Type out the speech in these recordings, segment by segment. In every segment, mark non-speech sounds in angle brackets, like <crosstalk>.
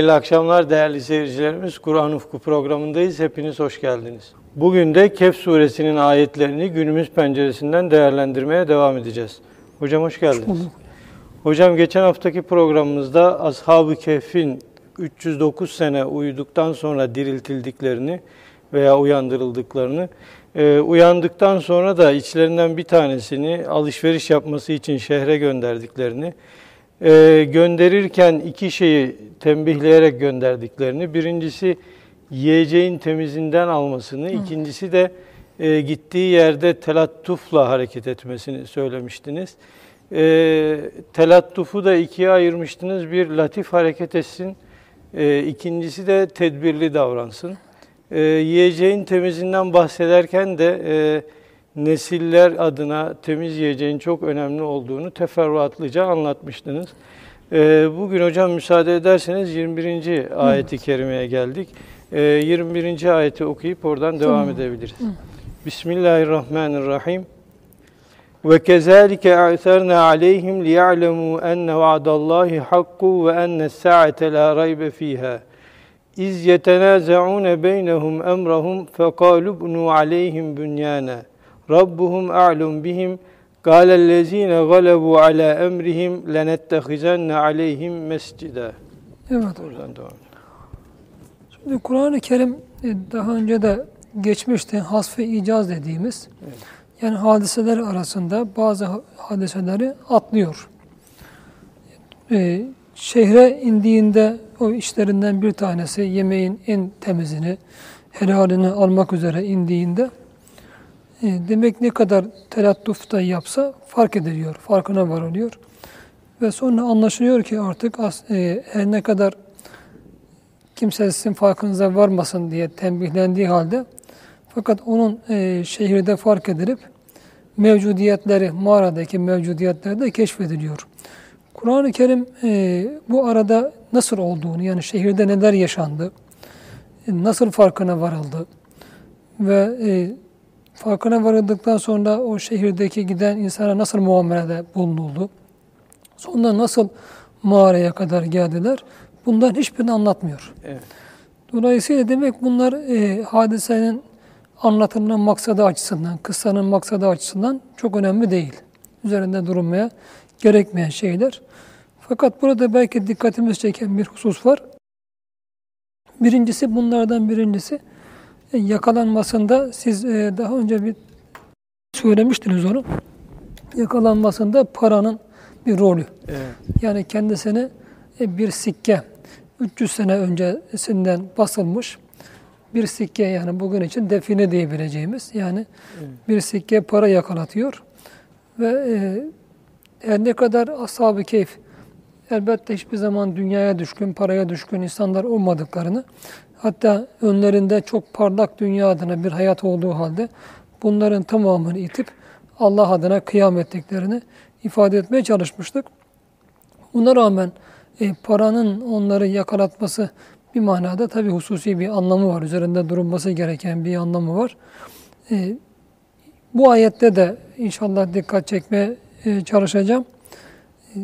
Hayırlı akşamlar değerli seyircilerimiz. Kur'an Ufku programındayız. Hepiniz hoş geldiniz. Bugün de Kehf suresinin ayetlerini günümüz penceresinden değerlendirmeye devam edeceğiz. Hocam hoş geldiniz. Hocam geçen haftaki programımızda Ashab-ı Kehf'in 309 sene uyuduktan sonra diriltildiklerini veya uyandırıldıklarını, e, uyandıktan sonra da içlerinden bir tanesini alışveriş yapması için şehre gönderdiklerini, e, gönderirken iki şeyi tembihleyerek gönderdiklerini, birincisi yiyeceğin temizinden almasını, Hı. ikincisi de e, gittiği yerde telattufla hareket etmesini söylemiştiniz. E, telattufu da ikiye ayırmıştınız. Bir latif hareket etsin, e, ikincisi de tedbirli davransın. E, yiyeceğin temizinden bahsederken de e, nesiller adına temiz yiyeceğin çok önemli olduğunu teferruatlıca anlatmıştınız. E, bugün hocam müsaade ederseniz 21. ayeti kerimeye geldik. E, 21. ayeti okuyup oradan devam tamam. edebiliriz. Bismillahirrahmanirrahim. Ve kezalike a'tharna aleyhim liya'lemu enne va'dallahi hakku ve enne sa'ate la raybe fiha. İz yetenazaun beynehum emrahum fekalu bunu aleyhim bünyana. Rabbuhum a'lum bihim. Kâlellezîne galebu alâ emrihim lenettehizenne aleyhim mescida. Evet. Oradan devam Şimdi Kur'an-ı Kerim e, daha önce de geçmişti hasf-ı icaz dediğimiz. Evet. Yani hadiseler arasında bazı hadiseleri atlıyor. Ee, şehre indiğinde o işlerinden bir tanesi yemeğin en temizini, helalini almak üzere indiğinde e, demek ne kadar telattuf da yapsa fark ediliyor, farkına varılıyor. Ve sonra anlaşılıyor ki artık e, her ne kadar kimse sizin farkınıza varmasın diye tembihlendiği halde fakat onun e, şehirde fark edilip mevcudiyetleri, mağaradaki mevcudiyetleri de keşfediliyor. Kur'an-ı Kerim e, bu arada nasıl olduğunu, yani şehirde neler yaşandı, e, nasıl farkına varıldı ve e, farkına varıldıktan sonra o şehirdeki giden insana nasıl muamelede bulunuldu, sonra nasıl mağaraya kadar geldiler, bundan hiçbirini anlatmıyor. Evet. Dolayısıyla demek bunlar e, hadisenin anlatımının maksadı açısından, kıssanın maksadı açısından çok önemli değil. Üzerinde durulmaya gerekmeyen şeyler. Fakat burada belki dikkatimiz çeken bir husus var. Birincisi bunlardan birincisi yakalanmasında siz e, daha önce bir söylemiştiniz onu. Yakalanmasında paranın bir rolü. Evet. Yani kendisine e, bir sikke 300 sene öncesinden basılmış bir sikke yani bugün için define diyebileceğimiz yani evet. bir sikke para yakalatıyor ve e, ne kadar ashab-ı keyif elbette hiçbir zaman dünyaya düşkün, paraya düşkün insanlar olmadıklarını hatta önlerinde çok parlak dünya adına bir hayat olduğu halde bunların tamamını itip Allah adına kıyam ettiklerini ifade etmeye çalışmıştık. Buna rağmen e, paranın onları yakalatması bir manada tabi hususi bir anlamı var. Üzerinde durulması gereken bir anlamı var. E, bu ayette de inşallah dikkat çekmeye e, çalışacağım. E,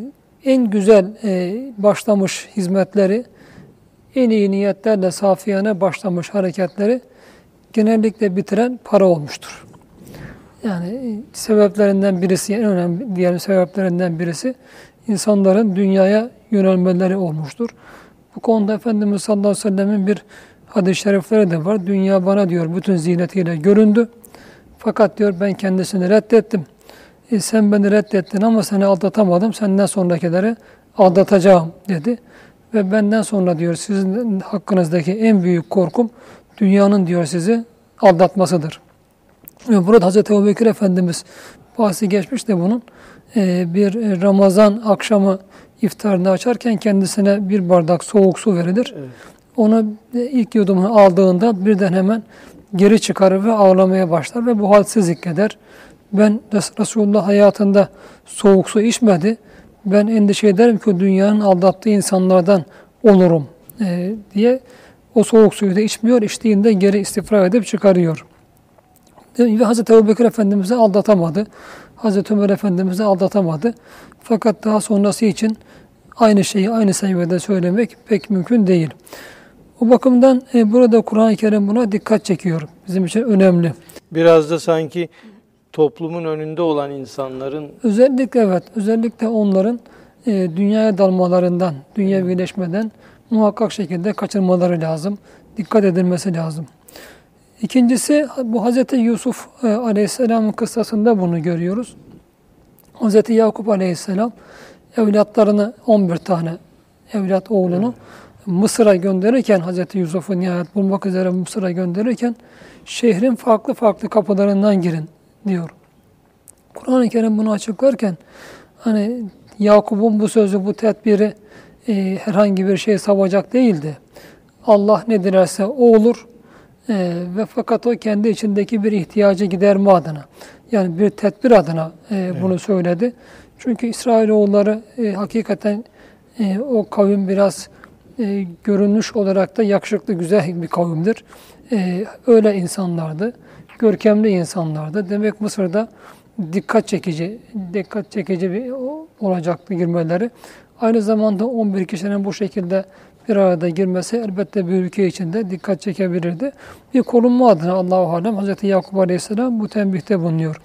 en güzel e, başlamış hizmetleri, en iyi niyetlerle safiyane başlamış hareketleri genellikle bitiren para olmuştur. Yani e, sebeplerinden birisi, en önemli diğer sebeplerinden birisi insanların dünyaya yönelmeleri olmuştur. Bu konuda Efendimiz sallallahu aleyhi ve sellemin bir hadis-i şerifleri de var. Dünya bana diyor bütün zinetiyle göründü. Fakat diyor ben kendisini reddettim. E, sen beni reddettin ama seni aldatamadım. Senden sonrakileri aldatacağım dedi. Ve benden sonra diyor sizin hakkınızdaki en büyük korkum dünyanın diyor sizi aldatmasıdır. Ve burada Hazreti Ebu Bekir Efendimiz bahsi geçmiş de bunun e, bir Ramazan akşamı iftarını açarken kendisine bir bardak soğuk su verilir. Evet. Onu ilk yudumunu aldığında birden hemen geri çıkarır ve ağlamaya başlar ve bu halsizlik eder. Ben Resulullah hayatında soğuk su içmedi. Ben endişe ederim ki dünyanın aldattığı insanlardan olurum e, diye o soğuk suyu da içmiyor. İçtiğinde geri istifra edip çıkarıyor. Ve Hazreti Ebu Bekir Efendimiz'i aldatamadı. Hazreti Ömer Efendimiz'i aldatamadı. Fakat daha sonrası için aynı şeyi aynı seviyede söylemek pek mümkün değil. O bakımdan e, burada Kur'an-ı Kerim buna dikkat çekiyor. Bizim için önemli. Biraz da sanki toplumun önünde olan insanların Özellikle evet, özellikle onların e, dünyaya dalmalarından, dünyevileşmeden muhakkak şekilde kaçırmaları lazım. Dikkat edilmesi lazım. İkincisi bu Hz. Yusuf e, Aleyhisselam'ın kıssasında bunu görüyoruz. Hz. Yakup Aleyhisselam evlatlarını 11 tane evlat oğlunu Mısır'a gönderirken Hz. Yusuf'u nihayet bulmak üzere Mısır'a gönderirken şehrin farklı farklı kapılarından girin diyor. Kur'an-ı Kerim bunu açıklarken hani Yakup'un bu sözü, bu tedbiri e, herhangi bir şey savacak değildi. Allah ne dilerse o olur e, ve fakat o kendi içindeki bir ihtiyacı giderme adına yani bir tedbir adına e, bunu söyledi. Çünkü İsrailoğulları e, hakikaten e, o kavim biraz e, görünüş olarak da yakışıklı, güzel bir kavimdir. E, öyle insanlardı, görkemli insanlardı. Demek Mısır'da dikkat çekici, dikkat çekici bir olacaktı girmeleri. Aynı zamanda 11 kişinin bu şekilde bir arada girmesi elbette bir ülke içinde dikkat çekebilirdi. Bir korunma adına Allahu alem Hz. Yakup Aleyhisselam bu tembihte bulunuyor.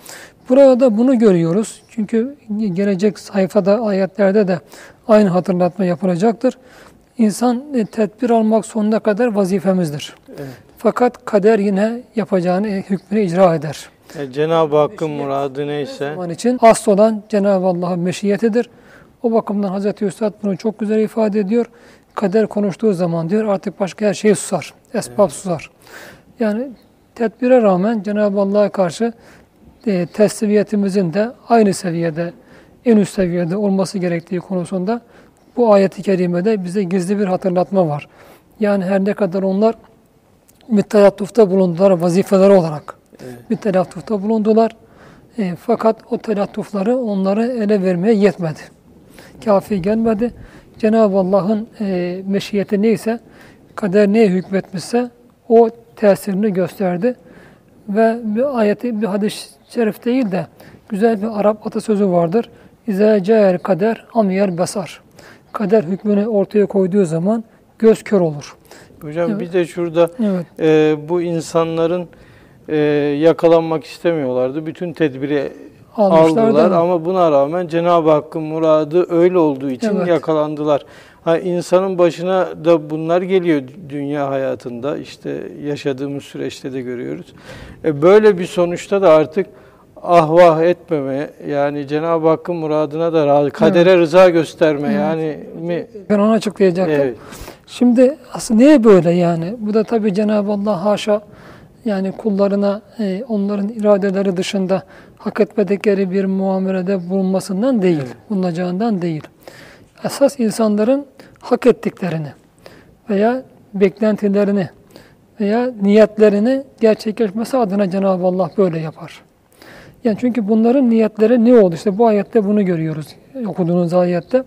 Burada bunu görüyoruz. Çünkü gelecek sayfada ayetlerde de aynı hatırlatma yapılacaktır. İnsan e, tedbir almak sonuna kadar vazifemizdir. evet. Fakat kader yine yapacağını e, hükmünü icra eder. E, Cenab-ı Hakk'ın muradı neyse zaman için asıl olan Cenab-ı Allah'ın meşiyetidir. O bakımdan Hz. Üstad bunu çok güzel ifade ediyor. Kader konuştuğu zaman diyor artık başka her şey susar. Esbab susar. Yani tedbire rağmen Cenab-ı Allah'a karşı e, tesliyetimizin de aynı seviyede, en üst seviyede olması gerektiği konusunda bu ayeti kerimede bize gizli bir hatırlatma var. Yani her ne kadar onlar müttelattufta bulundular vazifeleri olarak. Evet. Bir telattufta bulundular. E, fakat o telattufları onları ele vermeye yetmedi. Kafi gelmedi. Cenab-ı Allah'ın e, meşiyeti neyse, kader neye hükmetmişse o tesirini gösterdi. Ve bir ayeti, bir hadis-i şerif değil de güzel bir Arap atasözü vardır. İzâ câel kader amiyel basar. Kader hükmünü ortaya koyduğu zaman göz kör olur. Hocam Evet. bir de şurada Evet. e, bu insanların e, yakalanmak istemiyorlardı. Bütün tedbiri Almışlar aldılar ama buna rağmen Cenab-ı Hakk'ın muradı öyle olduğu için Evet. yakalandılar. Ha, insanın başına da bunlar geliyor dünya hayatında işte yaşadığımız süreçte de görüyoruz. E, böyle bir sonuçta da artık ahvah etmeme yani Cenab-ı Hakk'ın muradına da razı, kadere rıza gösterme yani mi? Ben onu açıklayacaktım. Evet. Şimdi aslında niye böyle yani? Bu da tabii Cenab-ı Allah haşa yani kullarına e, onların iradeleri dışında hak etmedikleri bir muamelede bulunmasından değil, Evet. bulunacağından değil. Esas insanların hak ettiklerini veya beklentilerini veya niyetlerini gerçekleşmesi adına Cenab-ı Allah böyle yapar. Yani çünkü bunların niyetleri ne oldu? İşte bu ayette bunu görüyoruz. Okuduğunuz ayette.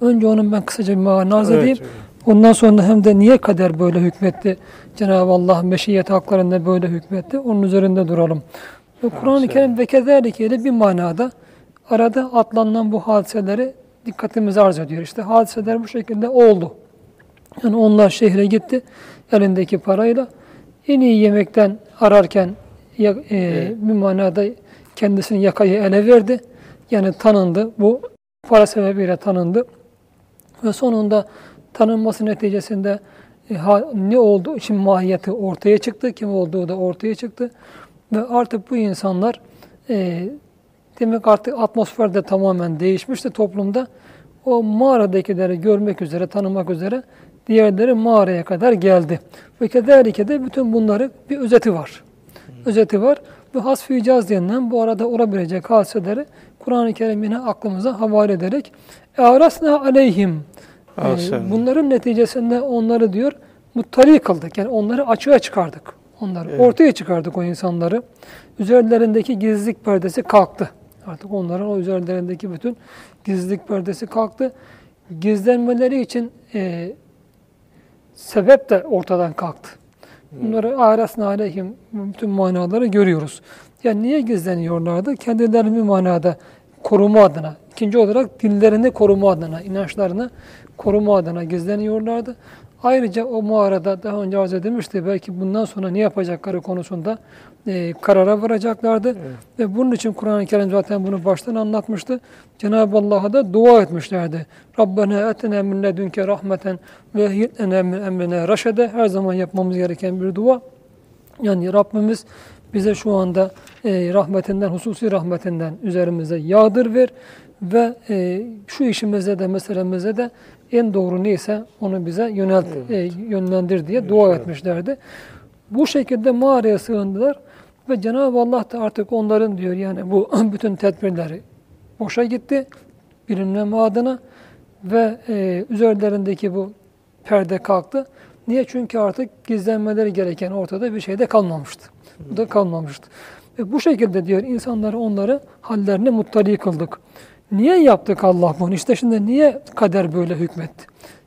Önce onun ben kısaca bir mana arz Evet, edeyim. hocam. Ondan sonra hem de niye kader böyle hükmetti? Cenab-ı Allah meşiyet haklarında böyle hükmetti. Onun üzerinde duralım. Ve Kur'an-ı Kerim ve kezalike ile bir manada arada atlanılan bu hadiseleri dikkatimizi arz ediyor. İşte hadiseler bu şekilde oldu. Yani onlar şehre gitti elindeki parayla. En iyi yemekten ararken e, Evet. bir manada kendisini yakayı ele verdi. Yani tanındı. Bu para sebebiyle tanındı. Ve sonunda tanınması neticesinde e, ne oldu? Şimdi mahiyeti ortaya çıktı. Kim olduğu da ortaya çıktı. Ve artık bu insanlar e, demek artık atmosferde tamamen değişmişti toplumda. O mağaradakileri görmek üzere, tanımak üzere diğerleri mağaraya kadar geldi. Ve kederlike de bütün bunları bir özeti var. Özeti var. Ve hasf-ı icaz denilen bu arada olabilecek hadiseleri Kur'an-ı Kerim yine aklımıza havale ederek Arasna aleyhim. Ee, bunların neticesinde onları diyor muttali kıldık. Yani onları açığa çıkardık. Onları evet. ortaya çıkardık o insanları. Üzerlerindeki gizlilik perdesi kalktı. Artık onların o üzerlerindeki bütün gizlilik perdesi kalktı. Gizlenmeleri için e, sebep de ortadan kalktı. Bunları arasına aleyhim bütün manaları görüyoruz. Yani niye gizleniyorlardı? Kendileri bir manada koruma adına, ikinci olarak dinlerini koruma adına, inançlarını koruma adına gizleniyorlardı. Ayrıca o mağarada daha önce arz edilmişti belki bundan sonra ne yapacakları konusunda e, karara varacaklardı. Evet. Ve bunun için Kur'an-ı Kerim zaten bunu baştan anlatmıştı. Cenab-ı Allah'a da dua etmişlerdi. Rabbena etene min ledünke rahmeten ve hitlene min emrine raşede. Her zaman yapmamız gereken bir dua. Yani Rabbimiz bize şu anda e, rahmetinden, hususi rahmetinden üzerimize yağdır ver ve e, şu işimize de meselemize de en doğru neyse onu bize yönelt, evet. e, yönlendir diye evet, dua evet. etmişlerdi. Bu şekilde mağaraya sığındılar ve Cenab-ı Allah da artık onların diyor yani bu <clears throat> bütün tedbirleri boşa gitti bilinmeme adına ve e, üzerlerindeki bu perde kalktı. Niye? Çünkü artık gizlenmeleri gereken ortada bir şey de kalmamıştı. Da kalmamıştı. Ve bu şekilde diyor insanları onları hallerine muttali kıldık. Niye yaptık Allah bunu? İşte şimdi niye kader böyle hükmetti?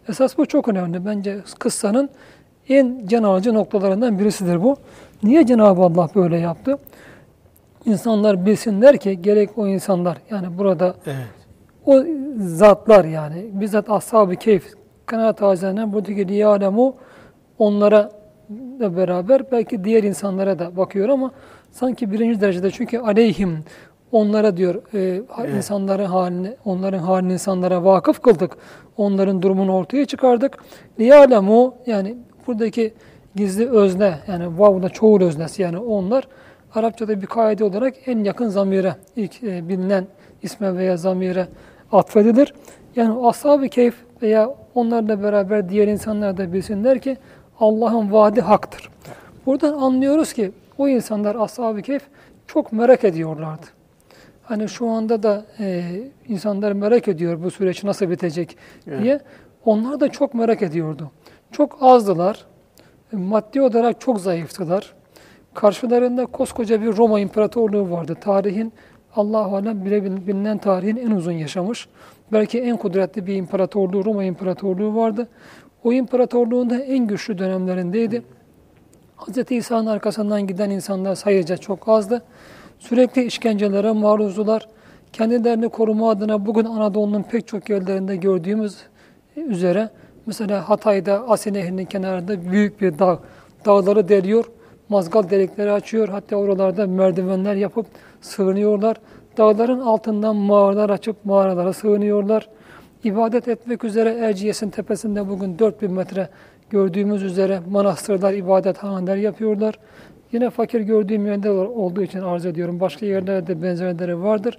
Esas bu çok önemli. Bence kıssanın en can alıcı noktalarından birisidir bu. Niye Cenab-ı Allah böyle yaptı? İnsanlar bilsinler ki gerek o insanlar yani burada evet. o zatlar yani bizzat ashab-ı keyf kanaat azenen buradaki liyalemu onlara da beraber belki diğer insanlara da bakıyor ama sanki birinci derecede çünkü aleyhim onlara diyor e, evet. insanların halini onların halini insanlara vakıf kıldık. Onların durumunu ortaya çıkardık. Liyalemu yani buradaki gizli özne yani vav'da çoğul öznesi yani onlar Arapçada bir kaide olarak en yakın zamire ilk e, bilinen isme veya zamire atfedilir. Yani ashab-ı keyf veya onlarla beraber diğer insanlar da bilsinler ki Allah'ın vaadi haktır. Buradan anlıyoruz ki o insanlar ashab-ı keyf çok merak ediyorlardı. Hani şu anda da e, insanlar merak ediyor bu süreç nasıl bitecek diye. Evet. Onlar da çok merak ediyordu. Çok azdılar. Maddi olarak çok zayıftılar. Karşılarında koskoca bir Roma İmparatorluğu vardı. Tarihin Allah-u Alem bile bilinen tarihin en uzun yaşamış. Belki en kudretli bir imparatorluğu, Roma İmparatorluğu vardı. O imparatorluğun da en güçlü dönemlerindeydi. Hz. İsa'nın arkasından giden insanlar sayıca çok azdı. Sürekli işkencelere maruzdular. Kendilerini koruma adına bugün Anadolu'nun pek çok yerlerinde gördüğümüz üzere mesela Hatay'da Asi Nehri'nin kenarında büyük bir dağ. Dağları deliyor, mazgal delikleri açıyor. Hatta oralarda merdivenler yapıp sığınıyorlar. Dağların altından mağaralar açıp mağaralara sığınıyorlar. İbadet etmek üzere Erciyes'in tepesinde bugün 4000 metre gördüğümüz üzere manastırlar, ibadethaneler yapıyorlar. Yine fakir gördüğüm yerde olduğu için arz ediyorum. Başka yerlerde benzerleri vardır.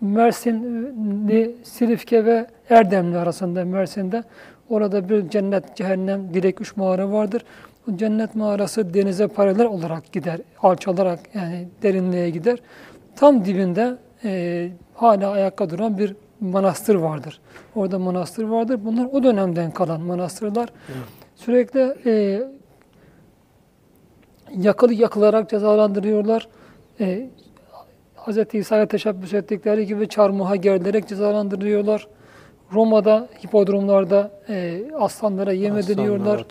Mersinli, Silifke ve Erdemli arasında Mersin'de orada bir cennet, cehennem, direk üç mağara vardır. O cennet mağarası denize paralel olarak gider, alçalarak yani derinliğe gider. Tam dibinde e, hala ayakta duran bir manastır vardır. Orada manastır vardır. Bunlar o dönemden kalan manastırlar. Evet. Sürekli e, yakılı yakılarak cezalandırıyorlar. E, Hz. İsa'ya teşebbüs ettikleri gibi çarmıha gerilerek cezalandırıyorlar. Roma'da, hipodromlarda e, aslanlara yem ediliyorlar.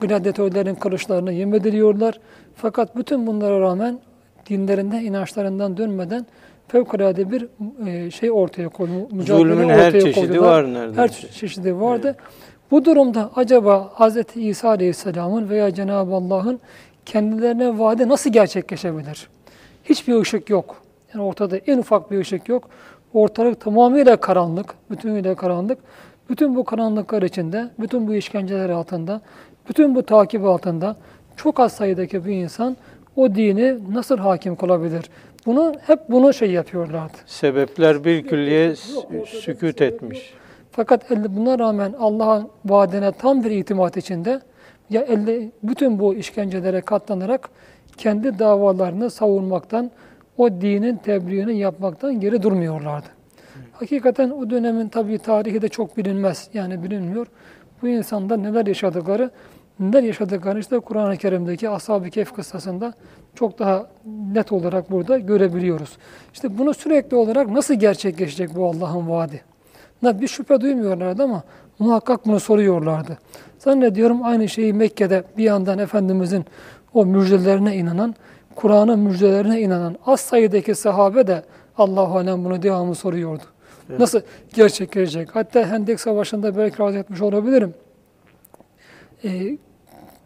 Gladyatörlerin kılıçlarına yem ediliyorlar. Fakat bütün bunlara rağmen dinlerinden, inançlarından dönmeden fevkalade bir e, şey ortaya koydu. Zulmün her çeşidi koydular. var neredeyse. Her çeşidi vardı. Evet. Bu durumda acaba Hz. İsa Aleyhisselam'ın veya Cenab-ı Allah'ın kendilerine vaadi nasıl gerçekleşebilir? Hiçbir ışık yok. Yani ortada en ufak bir ışık yok. Ortalık tamamıyla karanlık, bütünüyle karanlık. Bütün bu karanlıklar içinde, bütün bu işkenceler altında, bütün bu takip altında çok az sayıdaki bir insan o dini nasıl hakim kılabilir? Bunu hep bunu şey yapıyorlardı. Sebepler bir külliye sükut etmiş. Fakat buna rağmen Allah'ın vaadine tam bir itimat içinde ya elde bütün bu işkencelere katlanarak kendi davalarını savunmaktan, o dinin tebliğini yapmaktan geri durmuyorlardı. Hakikaten o dönemin tabii tarihi de çok bilinmez. Yani bilinmiyor. Bu insanda neler yaşadıkları, neler yaşadıkları işte Kur'an-ı Kerim'deki Ashab-ı Kehf kıssasında çok daha net olarak burada görebiliyoruz. İşte bunu sürekli olarak nasıl gerçekleşecek bu Allah'ın vaadi? Bir şüphe duymuyorlardı ama muhakkak bunu soruyorlardı. Zannediyorum aynı şeyi Mekke'de bir yandan Efendimizin o müjdelerine inanan, Kur'an'ın müjdelerine inanan az sayıdaki sahabe de Allah alem bunu devamlı soruyordu. Evet. Nasıl gerçekleşecek? Hatta Hendek Savaşı'nda belki razı etmiş olabilirim. Ee,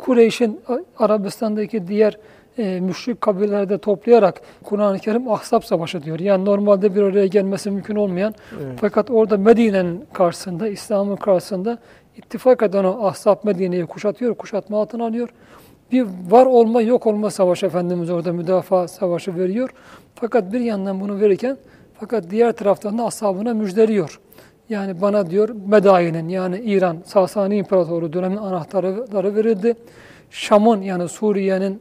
Kureyş'in A- Arabistan'daki diğer e, müşrik kabilelerde toplayarak Kur'an-ı Kerim Ahzab Savaşı diyor. Yani normalde bir araya gelmesi mümkün olmayan Evet. fakat orada Medine'nin karşısında, İslam'ın karşısında ittifak eden o Ahzab Medine'yi kuşatıyor, kuşatma altına alıyor. Bir var olma yok olma savaşı Efendimiz orada müdafaa savaşı veriyor. Fakat bir yandan bunu verirken fakat diğer taraftan da ashabına müjdeliyor. Yani bana diyor Medain'in yani İran Sasani İmparatoru dönemin anahtarları verildi. Şam'ın yani Suriye'nin,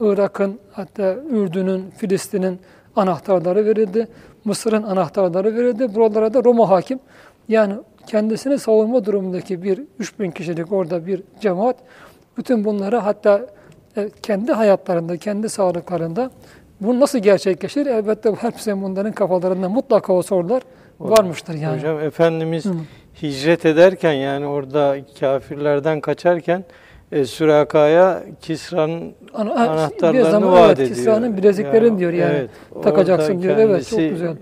Irak'ın hatta Ürdün'ün, Filistin'in anahtarları verildi. Mısır'ın anahtarları verildi. Buralara da Roma hakim. Yani kendisini savunma durumundaki bir 3000 kişilik orada bir cemaat bütün bunları hatta e, kendi hayatlarında, kendi sağlıklarında bu nasıl gerçekleşir? Elbette hepsi bunların kafalarında mutlaka o sorular varmıştır yani. Hocam Efendimiz Hı. hicret ederken yani orada kafirlerden kaçarken e, Süraka'ya Kisra'nın Ana- anahtarlarını zaman vaat evet, ediyor. Kisra'nın bileziklerini Ya, diyor yani. evet, Takacaksın diyor. Evet çok kendisi- güzel.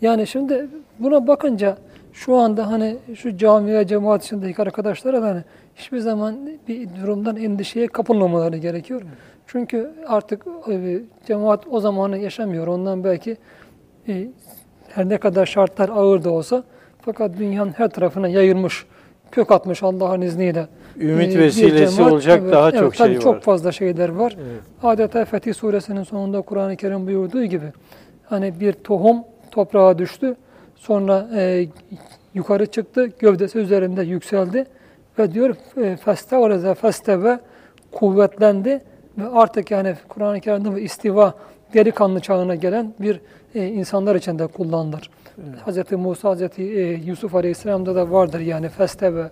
Yani şimdi buna bakınca şu anda hani şu camiye cemaat içindeki arkadaşlara da hani hiçbir zaman bir durumdan endişeye kapılmamaları gerekiyor. Çünkü artık e, cemaat o zamanı yaşamıyor. Ondan belki e, her ne kadar şartlar ağır da olsa fakat dünyanın her tarafına yayılmış, kök atmış Allah'ın izniyle. Ümit e, bir vesilesi cemaat. olacak Evet, daha evet, çok tabii şey çok var. fazla şeyler var. Evet. Adeta Fetih Suresinin sonunda Kur'an-ı Kerim buyurduğu gibi hani bir tohum toprağa düştü, sonra e, yukarı çıktı, gövdesi üzerinde yükseldi ve diyor e, festevareze festeve kuvvetlendi ve artık yani Kur'an-ı Kerim'de istiva delikanlı çağına gelen bir e, insanlar için de kullanılır. Hz. Musa, Hz. e, Yusuf Aleyhisselam'da da vardır yani festeve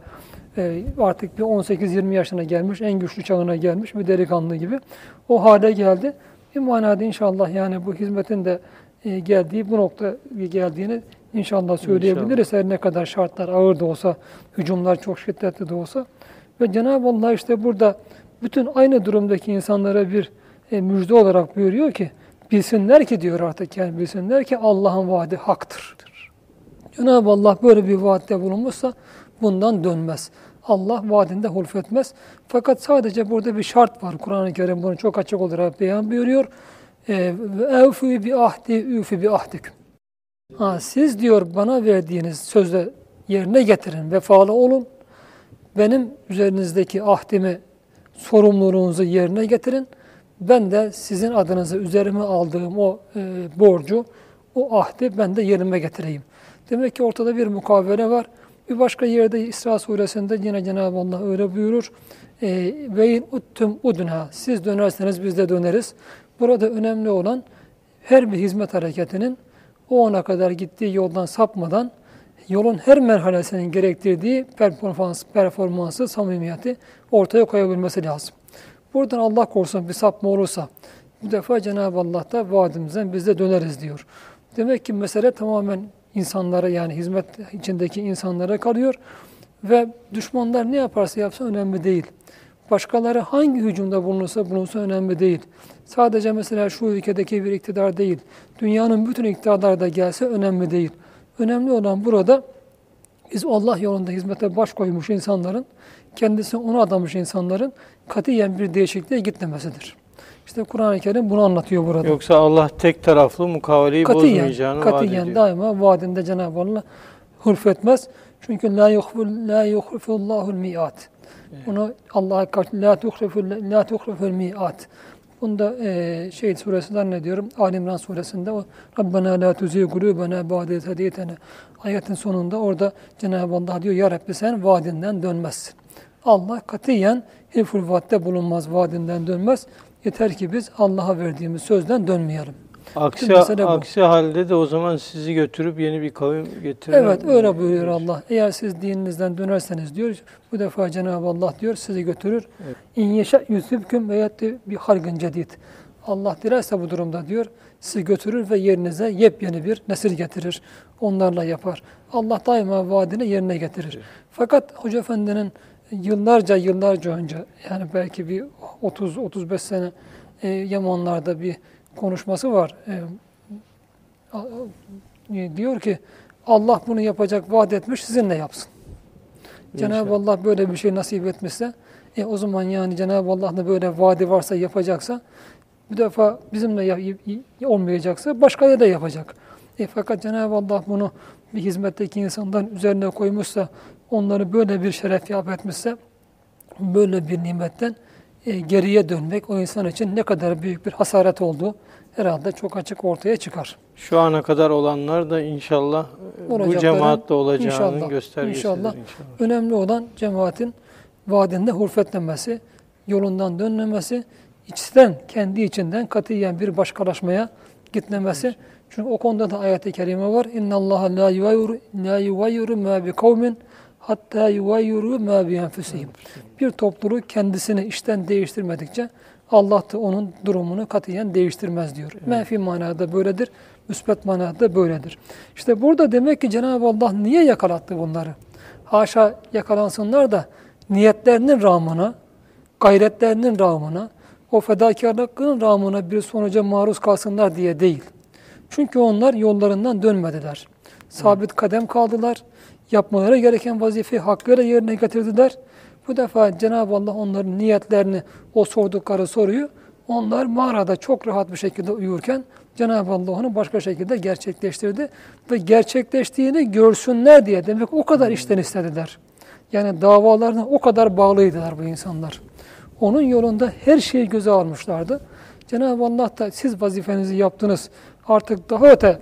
e, artık bir 18-20 yaşına gelmiş, en güçlü çağına gelmiş bir delikanlı gibi. O hale geldi. Bir manada inşallah yani bu hizmetin de e, geldiği, bu nokta geldiğini inşallah söyleyebiliriz. Her ne kadar şartlar ağır da olsa, hücumlar çok şiddetli de olsa. Ve Cenab-ı Allah işte burada bütün aynı durumdaki insanlara bir e, müjde olarak buyuruyor ki, bilsinler ki diyor artık yani bilsinler ki Allah'ın vaadi haktır. Cenab-ı Allah böyle bir vaatte bulunmuşsa bundan dönmez. Allah vaadinde hulfetmez. Fakat sadece burada bir şart var. Kur'an-ı Kerim bunu çok açık olarak beyan buyuruyor. Ve evfü bi ahdi üfü bi ahdiküm. Ha, siz diyor bana verdiğiniz sözle yerine getirin, vefalı olun. Benim üzerinizdeki ahdimi, sorumluluğunuzu yerine getirin. Ben de sizin adınıza üzerime aldığım o e, borcu, o ahdi ben de yerime getireyim. Demek ki ortada bir mukavele var. Bir başka yerde İsra suresinde yine Cenab-ı Allah öyle buyurur. E, Ve in uttum udna. Siz dönerseniz biz de döneriz. Burada önemli olan her bir hizmet hareketinin o ana kadar gittiği yoldan sapmadan yolun her merhalesinin gerektirdiği performans, performansı, samimiyeti ortaya koyabilmesi lazım. Buradan Allah korusun bir sapma olursa bu defa Cenab-ı Allah da vaadimizden biz de döneriz diyor. Demek ki mesele tamamen insanlara yani hizmet içindeki insanlara kalıyor ve düşmanlar ne yaparsa yapsın önemli değil. Başkaları hangi hücumda bulunursa bulunsa önemli değil. Sadece mesela şu ülkedeki bir iktidar değil. Dünyanın bütün iktidarları da gelse önemli değil. Önemli olan burada biz Allah yolunda hizmete baş koymuş insanların, kendisi ona adamış insanların katiyen bir değişikliğe gitmemesidir. İşte Kur'an-ı Kerim bunu anlatıyor burada. Yoksa Allah tek taraflı mukaveleyi katiyen, bozmayacağını vaat katiyen ediyor. daima vaadinde Cenab-ı Allah hulfetmez. Çünkü la yuhful la yuhlifullahul miat. Bunu Allah'a karşı la tuhriful la tuhriful miat. Bunda e, şey suresinden ne diyorum? Ali İmran suresinde o Rabbena la tuzigh kulubena ba'de iz hedeytena. Ayetin sonunda orada Cenab-ı Allah diyor ya Rabbi sen vaadinden dönmezsin. Allah katiyen hilful vaatte bulunmaz, vaadinden dönmez. Yeter ki biz Allah'a verdiğimiz sözden dönmeyelim. Aksi, aksi halde de o zaman sizi götürüp yeni bir kavim getirir. Evet öyle buyuruyor Allah. Eğer siz dininizden dönerseniz diyor, bu defa Cenab-ı Allah diyor sizi götürür. Evet. İn yeşe yusibküm ve yetti bir halgın cedid. Allah dilerse bu durumda diyor sizi götürür ve yerinize yepyeni bir nesil getirir. Onlarla yapar. Allah daima vaadini yerine getirir. Fakat Hoca Efendi'nin yıllarca yıllarca önce yani belki bir 30-35 sene e, Yamanlarda bir konuşması var. E, e, diyor ki Allah bunu yapacak vaat etmiş sizinle yapsın. Cenab-ı Allah böyle bir şey nasip etmişse e, o zaman yani Cenab-ı Allah'ın böyle vaadi varsa yapacaksa bir defa bizimle ya, ya, olmayacaksa başkaya da yapacak. E, fakat Cenab-ı Allah bunu bir hizmetteki insanların üzerine koymuşsa onları böyle bir şeref yap etmişse böyle bir nimetten e, geriye dönmek o insan için ne kadar büyük bir hasaret olduğu herhalde çok açık ortaya çıkar. Şu ana kadar olanlar da inşallah e, bu cemaatte olacağının inşallah, göstergesidir. İnşallah. inşallah. Önemli olan cemaatin vaadinde hurfetlenmesi, yolundan dönmemesi, içten, kendi içinden katiyen bir başkalaşmaya gitmemesi. Çünkü o konuda da ayet-i kerime var. İnna Allah la yuvayyiru ma bi kavmin hatta yuvayyiru ma bi enfusihim. Bir topluluğu kendisini işten değiştirmedikçe Allah da onun durumunu katiyen değiştirmez diyor. Evet. Menfi manada böyledir, müsbet manada böyledir. İşte burada demek ki Cenab-ı Allah niye yakalattı bunları? Haşa yakalansınlar da niyetlerinin rağmına, gayretlerinin rağmına, o fedakarlıkların rağmına bir sonuca maruz kalsınlar diye değil. Çünkü onlar yollarından dönmediler. Sabit kadem kaldılar. Yapmaları gereken vazifeyi hakkıyla yerine getirdiler. Bu defa Cenab-ı Allah onların niyetlerini, o sordukları soruyu onlar mağarada çok rahat bir şekilde uyurken Cenab-ı Allah onu başka şekilde gerçekleştirdi. Ve gerçekleştiğini görsünler diye demek o kadar işten istediler. Yani davalarına o kadar bağlıydılar bu insanlar. Onun yolunda her şeyi göze almışlardı. Cenab-ı Allah da siz vazifenizi yaptınız. Artık daha öte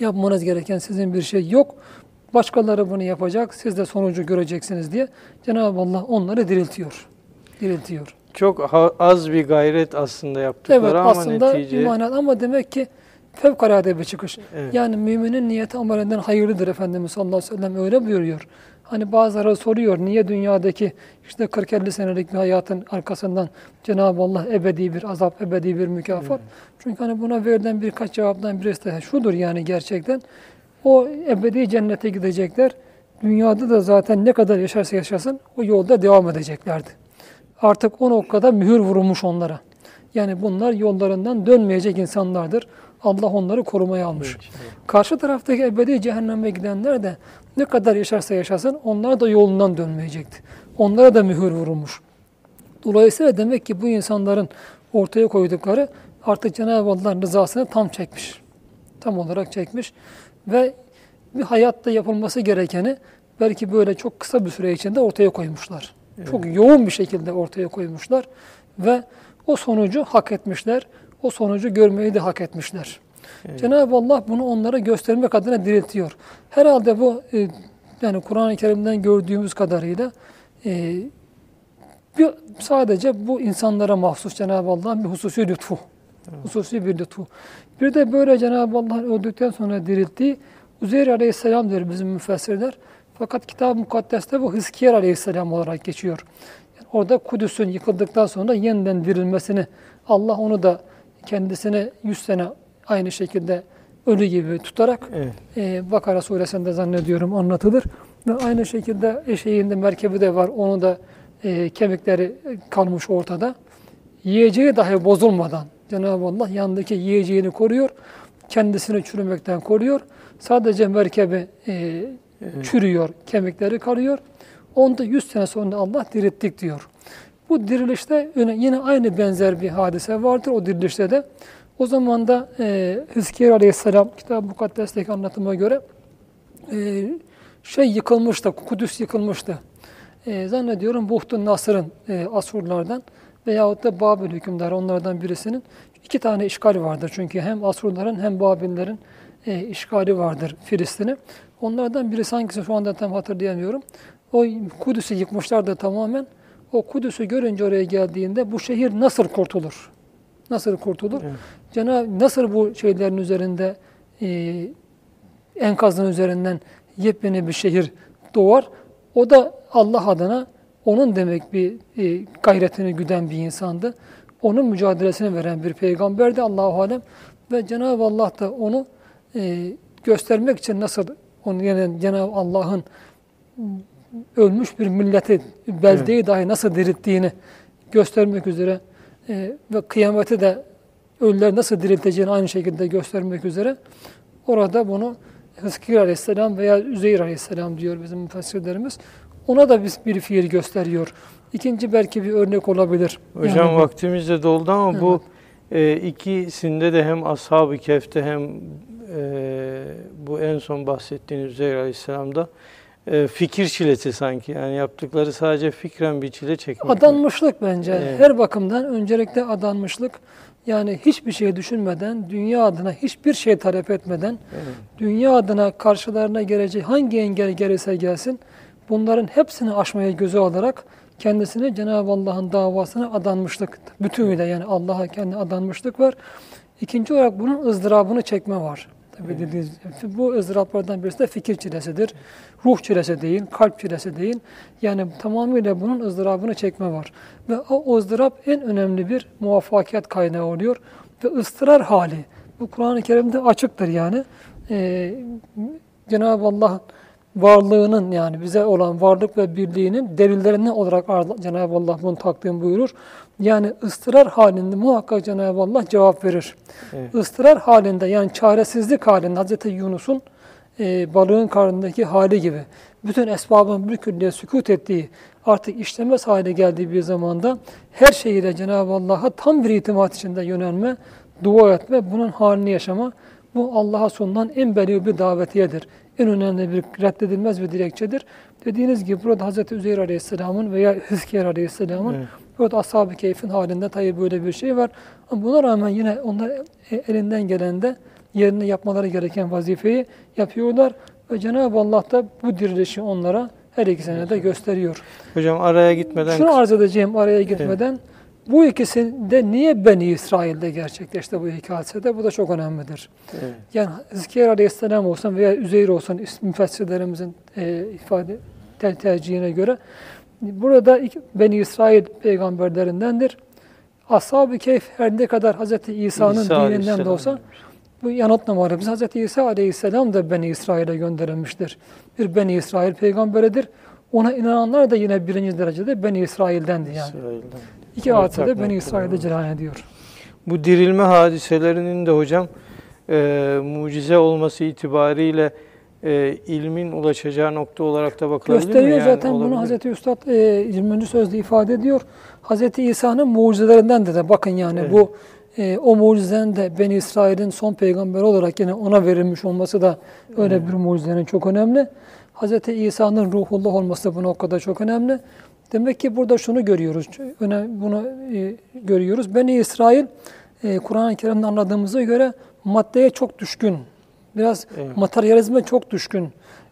yapmanız gereken sizin bir şey yok. Başkaları bunu yapacak. Siz de sonucu göreceksiniz diye Cenab-ı Allah onları diriltiyor. Diriltiyor. Çok az bir gayret aslında yaptıkları evet, ama aslında netice... imanat ama demek ki fevkalade bir çıkış. Evet. Yani müminin niyeti amelinden hayırlıdır Efendimiz sallallahu aleyhi ve sellem öyle buyuruyor. Hani bazıları soruyor niye dünyadaki işte 40-50 senelik bir hayatın arkasından Cenab-ı Allah ebedi bir azap, ebedi bir mükafat. Evet. Çünkü hani buna verilen birkaç cevaptan birisi de şudur yani gerçekten. O ebedi cennete gidecekler. Dünyada da zaten ne kadar yaşarsa yaşasın o yolda devam edeceklerdi. Artık o noktada mühür vurulmuş onlara. Yani bunlar yollarından dönmeyecek insanlardır. Allah onları korumaya almış. Evet, evet. Karşı taraftaki ebedi cehenneme gidenler de ne kadar yaşarsa yaşasın onlar da yolundan dönmeyecekti. Onlara da mühür vurulmuş. Dolayısıyla demek ki bu insanların ortaya koydukları artık Cenab-ı Allah'ın rızasını tam çekmiş. Tam olarak çekmiş. Ve bir hayatta yapılması gerekeni belki böyle çok kısa bir süre içinde ortaya koymuşlar. Evet. Çok yoğun bir şekilde ortaya koymuşlar. Ve o sonucu hak etmişler. O sonucu görmeyi de hak etmişler. Evet. Cenab-ı Allah bunu onlara göstermek adına diriltiyor. Herhalde bu e, yani Kur'an-ı Kerim'den gördüğümüz kadarıyla e, bir, sadece bu insanlara mahsus Cenab-ı Allah'ın bir hususi lütfu. Hususi bir lütfu. Bir de böyle Cenab-ı Allah öldükten sonra dirilttiği Uzeyr Aleyhisselam der bizim müfessirler. Fakat Kitab-ı Mukaddes'te bu Hızkiyer Aleyhisselam olarak geçiyor. Yani orada Kudüs'ün yıkıldıktan sonra yeniden dirilmesini Allah onu da kendisine 100 sene aynı şekilde ölü gibi tutarak evet. e, Bakara suresinde zannediyorum anlatılır. Ve aynı şekilde eşeğinde merkebi de var. Onu da e, kemikleri kalmış ortada. Yiyeceği dahi bozulmadan Cenab-ı Allah yanındaki yiyeceğini koruyor. Kendisini çürümekten koruyor. Sadece merkebi e, çürüyor, kemikleri kalıyor. Onda 100 sene sonra Allah dirilttik diyor. Bu dirilişte yine aynı benzer bir hadise vardır o dirilişte de. O zaman da e, Hızkiyer Aleyhisselam Kitab-ı Mukaddes'teki anlatıma göre e, şey yıkılmıştı, Kudüs yıkılmıştı. E, zannediyorum Buhtun Nasır'ın e, Asurlardan veyahut da Babil hükümdarı onlardan birisinin iki tane işgali vardır. Çünkü hem Asurların hem Babillerin e, işgali vardır Filistin'i. Onlardan birisi hangisi şu anda tam hatırlayamıyorum. O Kudüs'ü yıkmışlardı tamamen. O Kudüs'ü görünce oraya geldiğinde bu şehir nasıl kurtulur? Nasıl kurtulur? Evet. Cenab nasıl bu şeylerin üzerinde e, enkazın üzerinden yepyeni bir şehir doğar? O da Allah adına onun demek bir e, gayretini güden bir insandı. Onun mücadelesini veren bir peygamberdi Allahu alem ve Cenab-ı Allah da onu e, göstermek için nasıl onu yani Cenab-ı Allah'ın ölmüş bir milleti, beldeyi evet. dahi nasıl dirilttiğini göstermek üzere e, ve kıyameti de ölüleri nasıl dirilteceğini aynı şekilde göstermek üzere orada bunu Hızkir Aleyhisselam veya Üzeyir Aleyhisselam diyor bizim müfessirlerimiz. Ona da biz bir fiil gösteriyor. İkinci belki bir örnek olabilir. Hocam Yani vaktimiz de doldu ama bu e, ikisinde de hem Ashab-ı Kehf'te hem e, bu en son bahsettiğiniz Üzeyr Aleyhisselam'da e, fikir çilesi sanki. Yani yaptıkları sadece fikren bir çile çekmek. Adanmışlık bence. Evet. Her bakımdan öncelikle adanmışlık. Yani hiçbir şey düşünmeden, dünya adına hiçbir şey talep etmeden, Evet. dünya adına karşılarına gelecek hangi engel gelirse gelsin, bunların hepsini aşmaya göze alarak kendisine Cenab-ı Allah'ın davasına adanmışlık. Bütünüyle yani Allah'a kendi adanmışlık var. İkinci olarak bunun ızdırabını çekme var. Tabii dediğiniz bu ızdıraplardan birisi de fikir çilesidir. Ruh çilesi değil, kalp çilesi değil. Yani tamamıyla bunun ızdırabını çekme var. Ve o ızdırap en önemli bir muvaffakiyet kaynağı oluyor. Ve ıstırar hali. Bu Kur'an-ı Kerim'de açıktır yani. Ee, Cenab-ı Allah varlığının yani bize olan varlık ve birliğinin delillerinden olarak ar- Cenab-ı Allah bunu takdim buyurur. Yani ıstırar halinde muhakkak Cenab-ı Allah cevap verir. Evet. Istırar halinde yani çaresizlik halinde Hz. Yunus'un e, balığın karnındaki hali gibi bütün esbabın bir külliye sükut ettiği artık işlemez hale geldiği bir zamanda her şeyiyle Cenab-ı Allah'a tam bir itimat içinde yönelme, dua etme, bunun halini yaşama bu Allah'a sunulan en belirli bir davetiyedir. En önemli bir reddedilmez bir dilekçedir. Dediğiniz gibi burada Hz. Üzeyr Aleyhisselam'ın veya Hızkiyer Aleyhisselam'ın Evet. burada ashab-ı keyfin halinde tabi böyle bir şey var. Ama buna rağmen yine onlar e- elinden gelen de yerine yapmaları gereken vazifeyi yapıyorlar. Ve Cenab-ı Allah da bu dirilişi onlara her ikisine de gösteriyor. Hocam araya gitmeden Şunu arz edeceğim araya gitmeden. Bu ikisinde niye Beni İsrail'de gerçekleşti bu iki hadisede? Bu da çok önemlidir. Evet. Yani Hızkiyer Aleyhisselam olsun veya Üzeyr olsun müfessirlerimizin e, ifade ter- tercihine göre burada iki- Beni İsrail peygamberlerindendir. Ashab-ı Keyf her ne kadar Hz. İsa'nın İsa dininden de olsa bu yanıtlamaları. Biz Hz. İsa Aleyhisselam da Beni İsrail'e gönderilmiştir. Bir Beni İsrail peygamberidir. Ona inananlar da yine birinci derecede Beni İsrail'dendi yani. İsrail'den. İki hadise de Beni İsrail'de cereyan ediyor. Bu dirilme hadiselerinin de hocam e, mucize olması itibariyle e, ilmin ulaşacağı nokta olarak da bakılabilir mi? Gösteriyor Yani zaten bunu olabilir. Hazreti Üstad e, 20. sözde ifade ediyor. Hazreti İsa'nın mucizelerinden de, de bakın yani Evet. bu e, o mucizenin de Beni İsrail'in son peygamberi olarak yine ona verilmiş olması da öyle bir mucizenin çok önemli. Hazreti İsa'nın ruhullah olması da bu noktada çok önemli. Demek ki burada şunu görüyoruz, bunu e, görüyoruz. Beni İsrail e, Kur'an-ı Kerim'de anladığımıza göre maddeye çok düşkün, biraz Evet. materyalizme çok düşkün,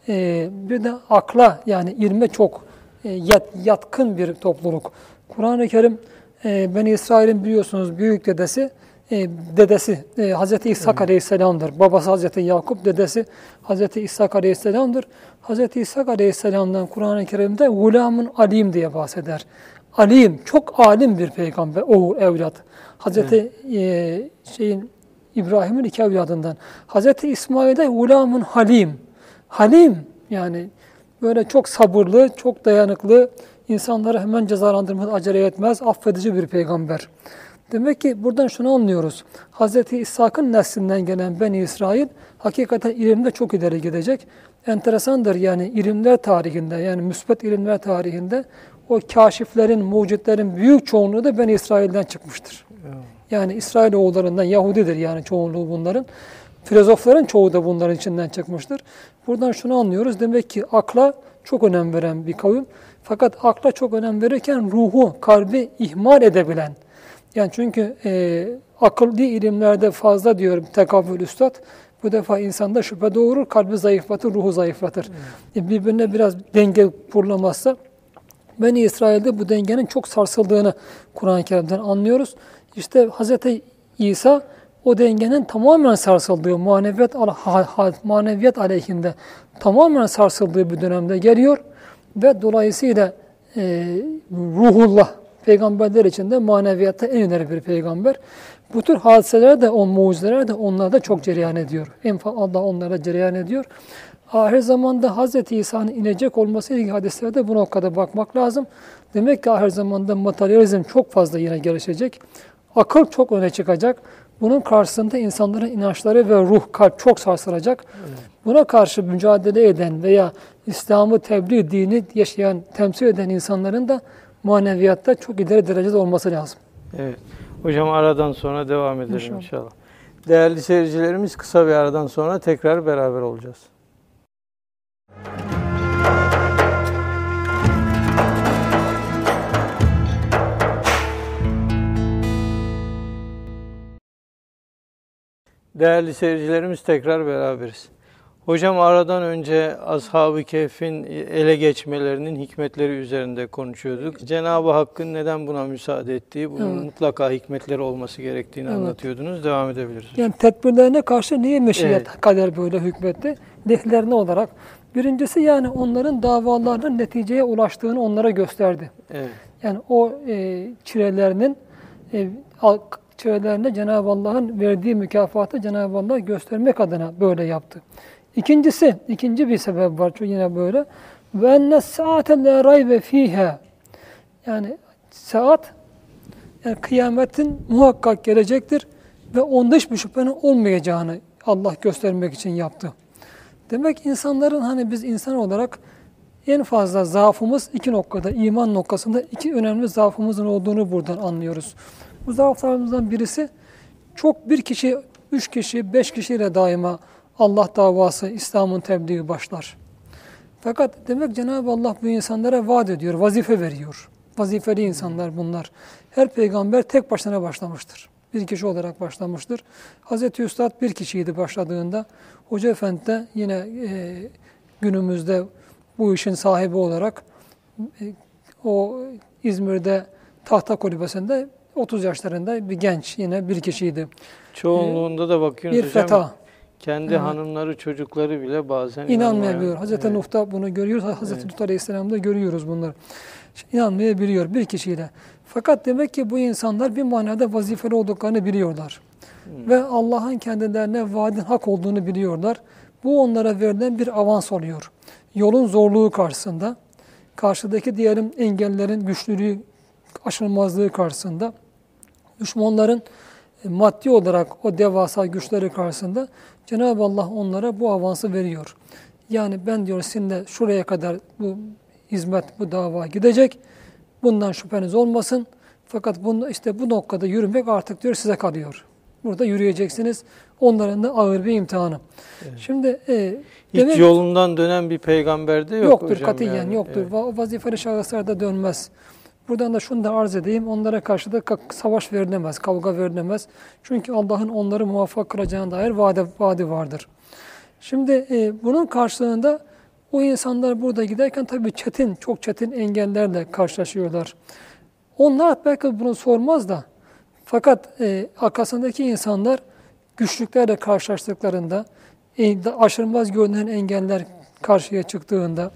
e, bir de akla yani ilme çok yat, yatkın bir topluluk. Kur'an-ı Kerim Beni İsrail'in biliyorsunuz büyük dedesi, e, dedesi e, Hz. İshak Aleyhisselam'dır. Babası Hz. Yakup, dedesi Hz. İshak Aleyhisselam'dır. Hz. İshak Aleyhisselam'dan Kur'an-ı Kerim'de gulamın alim diye bahseder. Alim, çok alim bir peygamber, oğul, evlat. Hz. E, şeyin İbrahim'in iki evladından. Hz. İsmail'de gulamın halim. Halim yani böyle çok sabırlı, çok dayanıklı, insanları hemen cezalandırmada acele etmez, affedici bir peygamber. Demek ki buradan şunu anlıyoruz. Hz. İshak'ın neslinden gelen Beni İsrail hakikaten ilimde çok ileri gidecek. Enteresandır yani ilimler tarihinde yani müsbet ilimler tarihinde o kaşiflerin, mucitlerin büyük çoğunluğu da Beni İsrail'den çıkmıştır. Yani İsrail oğullarından Yahudidir yani çoğunluğu bunların. Filozofların çoğu da bunların içinden çıkmıştır. Buradan şunu anlıyoruz. Demek ki akla çok önem veren bir kavim. Fakat akla çok önem verirken ruhu, kalbi ihmal edebilen. Yani çünkü e, akıllı ilimlerde fazla diyorum tekabül üstad. Bu defa insanda şüphe doğurur, kalbi zayıflatır, ruhu zayıflatır. E, birbirine biraz denge kurulamazsa Beni İsrail'de bu dengenin çok sarsıldığını Kur'an-ı Kerim'den anlıyoruz. İşte Hz. İsa o dengenin tamamen sarsıldığı, maneviyat, maneviyat aleyhinde tamamen sarsıldığı bir dönemde geliyor. Ve dolayısıyla e, ruhullah, peygamberler içinde maneviyatta en ileri bir peygamber. Bu tür hadiseler de, o mucizeler de onlarda çok cereyan ediyor. En fa- Allah onlara cereyan ediyor. Ahir zamanda Hz. İsa'nın inecek olması ilgili hadislerde bu noktada bakmak lazım. Demek ki ahir zamanda materyalizm çok fazla yine gelişecek. Akıl çok öne çıkacak. Bunun karşısında insanların inançları ve ruh, kalp çok sarsılacak. Buna karşı mücadele eden veya İslam'ı tebliğ, dini yaşayan, temsil eden insanların da maneviyatta çok ileri derecede olması lazım. Evet. Hocam aradan sonra devam edelim İnşallah. inşallah. Değerli seyircilerimiz kısa bir aradan sonra tekrar beraber olacağız. Değerli seyircilerimiz tekrar beraberiz. Hocam aradan önce Ashab-ı Kehf'in ele geçmelerinin hikmetleri üzerinde konuşuyorduk. Cenab-ı Hakk'ın neden buna müsaade ettiği, bunun Evet. mutlaka hikmetleri olması gerektiğini Evet. anlatıyordunuz. Devam edebiliriz. Yani tedbirlerine karşı niye meşiyet Evet. kader böyle hükmetti? Lehlerine olarak. Birincisi yani onların davalarının neticeye ulaştığını onlara gösterdi. Evet. Yani o e, çilelerinin e, çilelerine Cenab-ı Allah'ın verdiği mükafatı Cenab-ı Allah göstermek adına böyle yaptı. İkincisi, ikinci bir sebep var çünkü yine böyle. Ve enne saate la raybe fiha. Yani saat yani kıyametin muhakkak gelecektir ve onda hiçbir şüphenin olmayacağını Allah göstermek için yaptı. Demek insanların hani biz insan olarak en fazla zaafımız iki noktada, iman noktasında iki önemli zaafımızın olduğunu buradan anlıyoruz. Bu zaaflarımızdan birisi çok bir kişi, üç kişi, beş kişiyle daima Allah davası, İslam'ın tebliği başlar. Fakat demek Cenab-ı Allah bu insanlara vaat ediyor, vazife veriyor. Vazifeli insanlar bunlar. Her peygamber tek başına başlamıştır. Bir kişi olarak başlamıştır. Hazreti Üstad bir kişiydi başladığında. Hoca Efendi de yine e, günümüzde bu işin sahibi olarak e, o İzmir'de tahta kulübesinde 30 yaşlarında bir genç yine bir kişiydi. Çoğunluğunda da bakıyoruz Bir hocam. feta. Kendi Evet. hanımları, çocukları bile bazen İnanmayabiliyor. Hazreti Evet. Nuh'ta bunu görüyoruz. Hazreti Evet. Nuh Aleyhisselam'da görüyoruz bunları. İnanmayabiliyor bir kişiyle. Fakat demek ki bu insanlar bir manada vazifeli olduklarını biliyorlar. Ve Allah'ın kendilerine vaadin hak olduğunu biliyorlar. Bu onlara verilen bir avans oluyor. Yolun zorluğu karşısında, karşıdaki diyelim engellerin güçlülüğü, aşılmazlığı karşısında, düşmanların e, maddi olarak o devasa güçleri karşısında Cenab-ı Allah onlara bu avansı veriyor. Yani ben diyor sizinle şuraya kadar bu hizmet, bu dava gidecek. Bundan şüpheniz olmasın. Fakat bunu, işte bu noktada yürümek artık diyor size kalıyor. Burada yürüyeceksiniz. Onların da ağır bir imtihanı. Şimdi e, Hiç demek- yolundan dönen bir peygamber de yok yoktur hocam. katiyen yani. yoktur. Evet. Va- Vazifeli şahıslar da dönmez. Buradan da şunu da arz edeyim. Onlara karşı da savaş verilemez, kavga verilemez. Çünkü Allah'ın onları muvaffak kılacağına dair vaadi, vaadi vardır. Şimdi e, bunun karşılığında o insanlar burada giderken tabii çetin, çok çetin engellerle karşılaşıyorlar. Onlar belki bunu sormaz da fakat e, arkasındaki insanlar güçlüklerle karşılaştıklarında, e, aşılmaz görünen engeller karşıya çıktığında,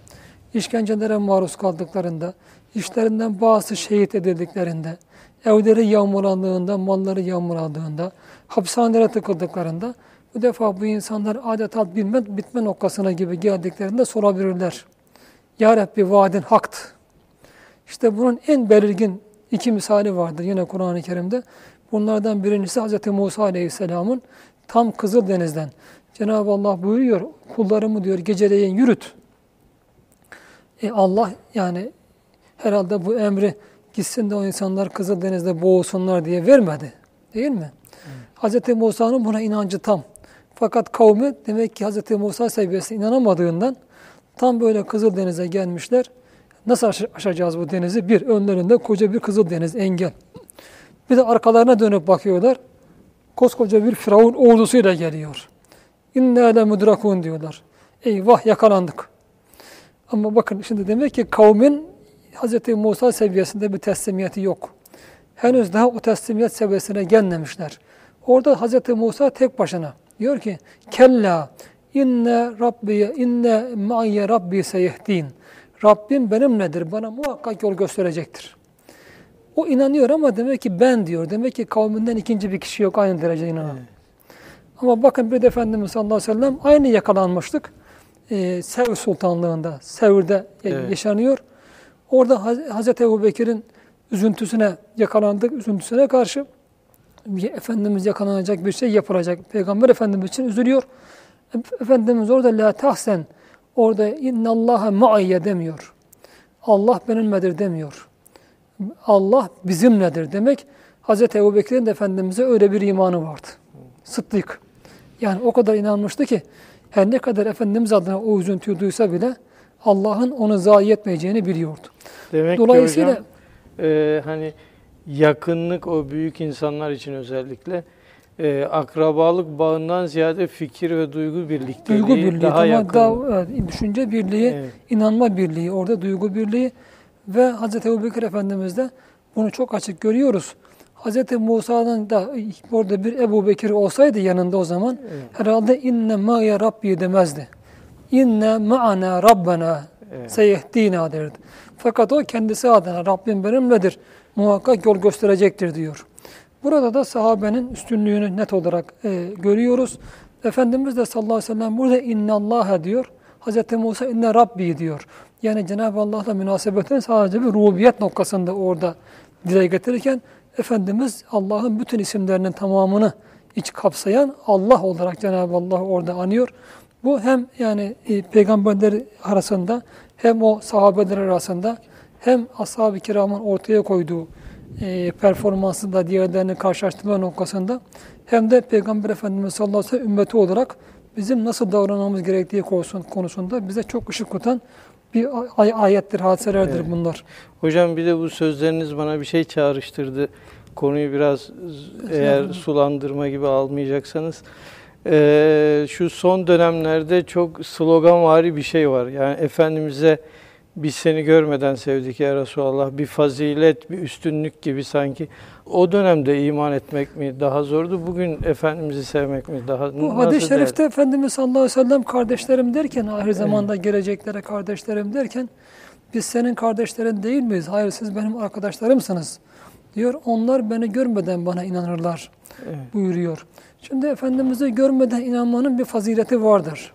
işkencelere maruz kaldıklarında, işlerinden bazı şehit edildiklerinde, evleri yağmulandığında, malları yağmulandığında, hapishanelere tıkıldıklarında bu defa bu insanlar adeta bilme, bitme noktasına gibi geldiklerinde sorabilirler. Ya Rabbi vaadin haktı. İşte bunun en belirgin iki misali vardır yine Kur'an-ı Kerim'de. Bunlardan birincisi Hz. Musa Aleyhisselam'ın tam Kızıldeniz'den. Cenab-ı Allah buyuruyor, kullarımı diyor geceleyin yürüt. E Allah yani herhalde bu emri gitsin de o insanlar Kızıldeniz'de boğulsunlar diye vermedi. Değil mi? Hz. Musa'nın buna inancı tam. Fakat kavmi demek ki Hz. Musa seviyesine inanamadığından tam böyle Kızıldeniz'e gelmişler. Nasıl aş- aşacağız bu denizi? Bir, önlerinde koca bir Kızıldeniz engel. Bir de arkalarına dönüp bakıyorlar. Koskoca bir Firavun ordusuyla geliyor. İnne le mudrakun diyorlar. Eyvah yakalandık. Ama bakın şimdi demek ki kavmin Hz. Musa seviyesinde bir teslimiyeti yok. Henüz daha o teslimiyet seviyesine gelmemişler. Orada Hz. Musa tek başına diyor ki Kella inne rabbi inne ma'ye rabbi seyehdin. Rabbim benimledir. Bana muhakkak yol gösterecektir. O inanıyor ama demek ki ben diyor. Demek ki kavminden ikinci bir kişi yok aynı derecede inanan. Ama bakın bir de Efendimiz sallallahu aleyhi ve sellem aynı yakalanmıştık. Ee, Sevr Sultanlığında, Sevr'de Evet. yaşanıyor. Orada Hazreti Ebu Bekir'in üzüntüsüne yakalandık, üzüntüsüne karşı Efendimiz yakalanacak bir şey yapılacak. Peygamber Efendimiz için üzülüyor. Efendimiz orada la tahsen orada innallaha ma'iyye demiyor. Allah benimledir demiyor. Allah bizimledir demek. Hazreti Ebu Bekir'in de Efendimiz'e öyle bir imanı vardı. Sıddık. Yani o kadar inanmıştı ki her ne kadar Efendimiz adına o üzüntüyü duysa bile Allah'ın onu zayi etmeyeceğini biliyordu. Demek Dolayısıyla ki hocam e, hani yakınlık o büyük insanlar için özellikle e, akrabalık bağından ziyade fikir ve duygu birlikteliği duygu birliği, daha yakın. daha evet, düşünce birliği, Evet. inanma birliği, orada duygu birliği ve Hz. Ebu Bekir Efendimiz'de bunu çok açık görüyoruz. Hz. Musa'nın da orada bir Ebu Bekir olsaydı yanında o zaman Evet. herhalde inne ma'ya Rabbi demezdi. İnne ma'ana Rabbena Evet. seyehdina derdi. Fakat o kendisi adına Rabbim benimledir. Muhakkak yol gösterecektir diyor. Burada da sahabenin üstünlüğünü net olarak e, görüyoruz. Efendimiz de sallallahu aleyhi ve sellem burada innallâhe diyor. Hz. Musa inne Rabbi diyor. Yani Cenab-ı Allah'la münasebetin sadece bir rububiyet noktasında orada dile getirirken Efendimiz Allah'ın bütün isimlerinin tamamını iç kapsayan Allah olarak Cenab-ı Allah orada anıyor. Bu hem yani e, peygamberler arasında hem o sahabeler arasında hem ashab-ı kiramın ortaya koyduğu e, performansı da diğerlerini karşılaştırma noktasında hem de Peygamber Efendimiz sallallahu aleyhi ve sellem ümmeti olarak bizim nasıl davranmamız gerektiği konusun- konusunda bize çok ışık tutan bir ay- ayettir, hadiselerdir Evet. bunlar. Hocam bir de bu sözleriniz bana bir şey çağrıştırdı. Konuyu biraz eğer sulandırma gibi almayacaksanız. Ee, şu son dönemlerde çok sloganvari bir şey var. Yani Efendimiz'e biz seni görmeden sevdik ya Resulallah. Bir fazilet, bir üstünlük gibi sanki. O dönemde iman etmek mi daha zordu? Bugün Efendimiz'i sevmek mi daha Bu hadis-i şerifte Efendimiz sallallahu aleyhi ve sellem kardeşlerim derken, ahir zamanda geleceklere kardeşlerim derken, biz senin kardeşlerin değil miyiz? Hayır siz benim arkadaşlarımsınız diyor. Onlar beni görmeden bana inanırlar Evet. buyuruyor. Şimdi Efendimiz'i görmeden inanmanın bir fazileti vardır.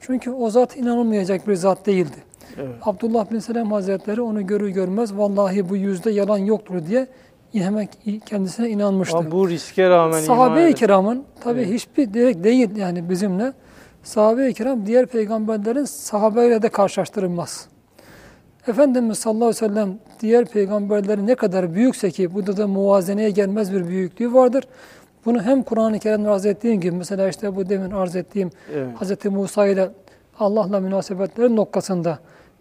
Çünkü o zat inanılmayacak bir zat değildi. Evet. Abdullah bin Selam Hazretleri onu görür görmez vallahi bu yüzde yalan yoktur diye hemen kendisine inanmıştı. Ama bu riske rağmen Sahabe-i kiramın tabi Evet. hiçbir direkt değil yani bizimle. Sahabe-i kiram diğer peygamberlerin sahabeyle de karşılaştırılmaz. Efendimiz sallallahu aleyhi ve sellem diğer peygamberlerin ne kadar büyükse ki burada da muvazeneye gelmez bir büyüklüğü vardır. Bunu hem Kur'an-ı Kerim'de arz ettiğim gibi mesela işte bu demin arz ettiğim Evet. Hz. Musa ile Allah'la münasebetleri noktasında,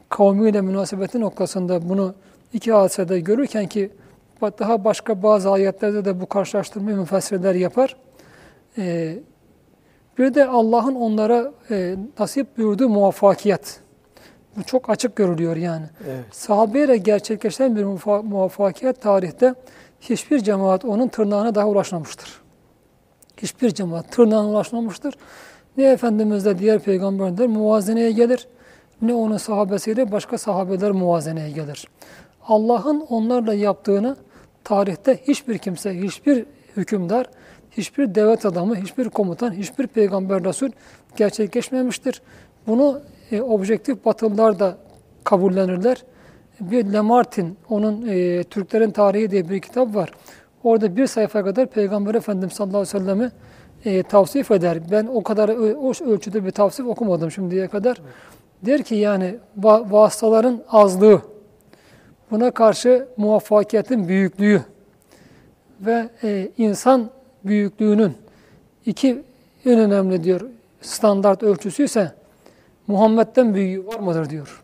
kavmiyle münasebeti noktasında bunu iki hadisede görürken ki daha başka bazı ayetlerde de bu karşılaştırmayı müfessirler yapar. Ee, bir de Allah'ın onlara e, nasip buyurduğu muvaffakiyet. Bu çok açık görülüyor yani. Evet. Sahabeyle gerçekleşen bir muvaffakiyet tarihte hiçbir cemaat onun tırnağına daha ulaşmamıştır. Hiçbir cemaat tırnağına ulaşmamıştır. Ne Efendimizle diğer peygamberler muvazeneye gelir, ne onun sahabesiyle başka sahabeler muvazeneye gelir. Allah'ın onlarla yaptığını tarihte hiçbir kimse, hiçbir hükümdar, hiçbir devlet adamı, hiçbir komutan, hiçbir peygamber Resul gerçekleşmemiştir. Bunu e, objektif batılılar da kabullenirler. Bir Lamartin, onun e, Türklerin Tarihi diye bir kitap var. Orada bir sayfa kadar Peygamber Efendimiz sallallahu aleyhi ve sellem'i e, tavsif eder. Ben o kadar o ölçüde bir tavsif okumadım şimdiye kadar. Der ki yani va- vasıtaların azlığı, buna karşı muvaffakiyetin büyüklüğü ve e, insan büyüklüğünün iki en önemli diyor standart ölçüsü ise Muhammed'den büyüğü var mıdır diyor.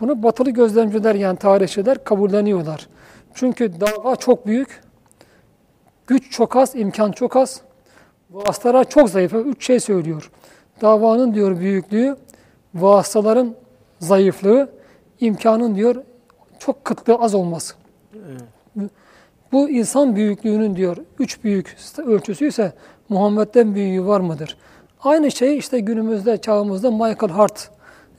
Bunu batılı gözlemciler yani tarihçiler kabulleniyorlar. Çünkü dava çok büyük, güç çok az, imkan çok az, vasıtalar çok zayıf. Üç şey söylüyor. Davanın diyor büyüklüğü, vasıtaların zayıflığı, imkanın diyor çok kıtlığı az olması. Bu insan büyüklüğünün diyor üç büyük ölçüsü ise Muhammed'den büyüğü var mıdır? Aynı şey işte günümüzde çağımızda Michael Hart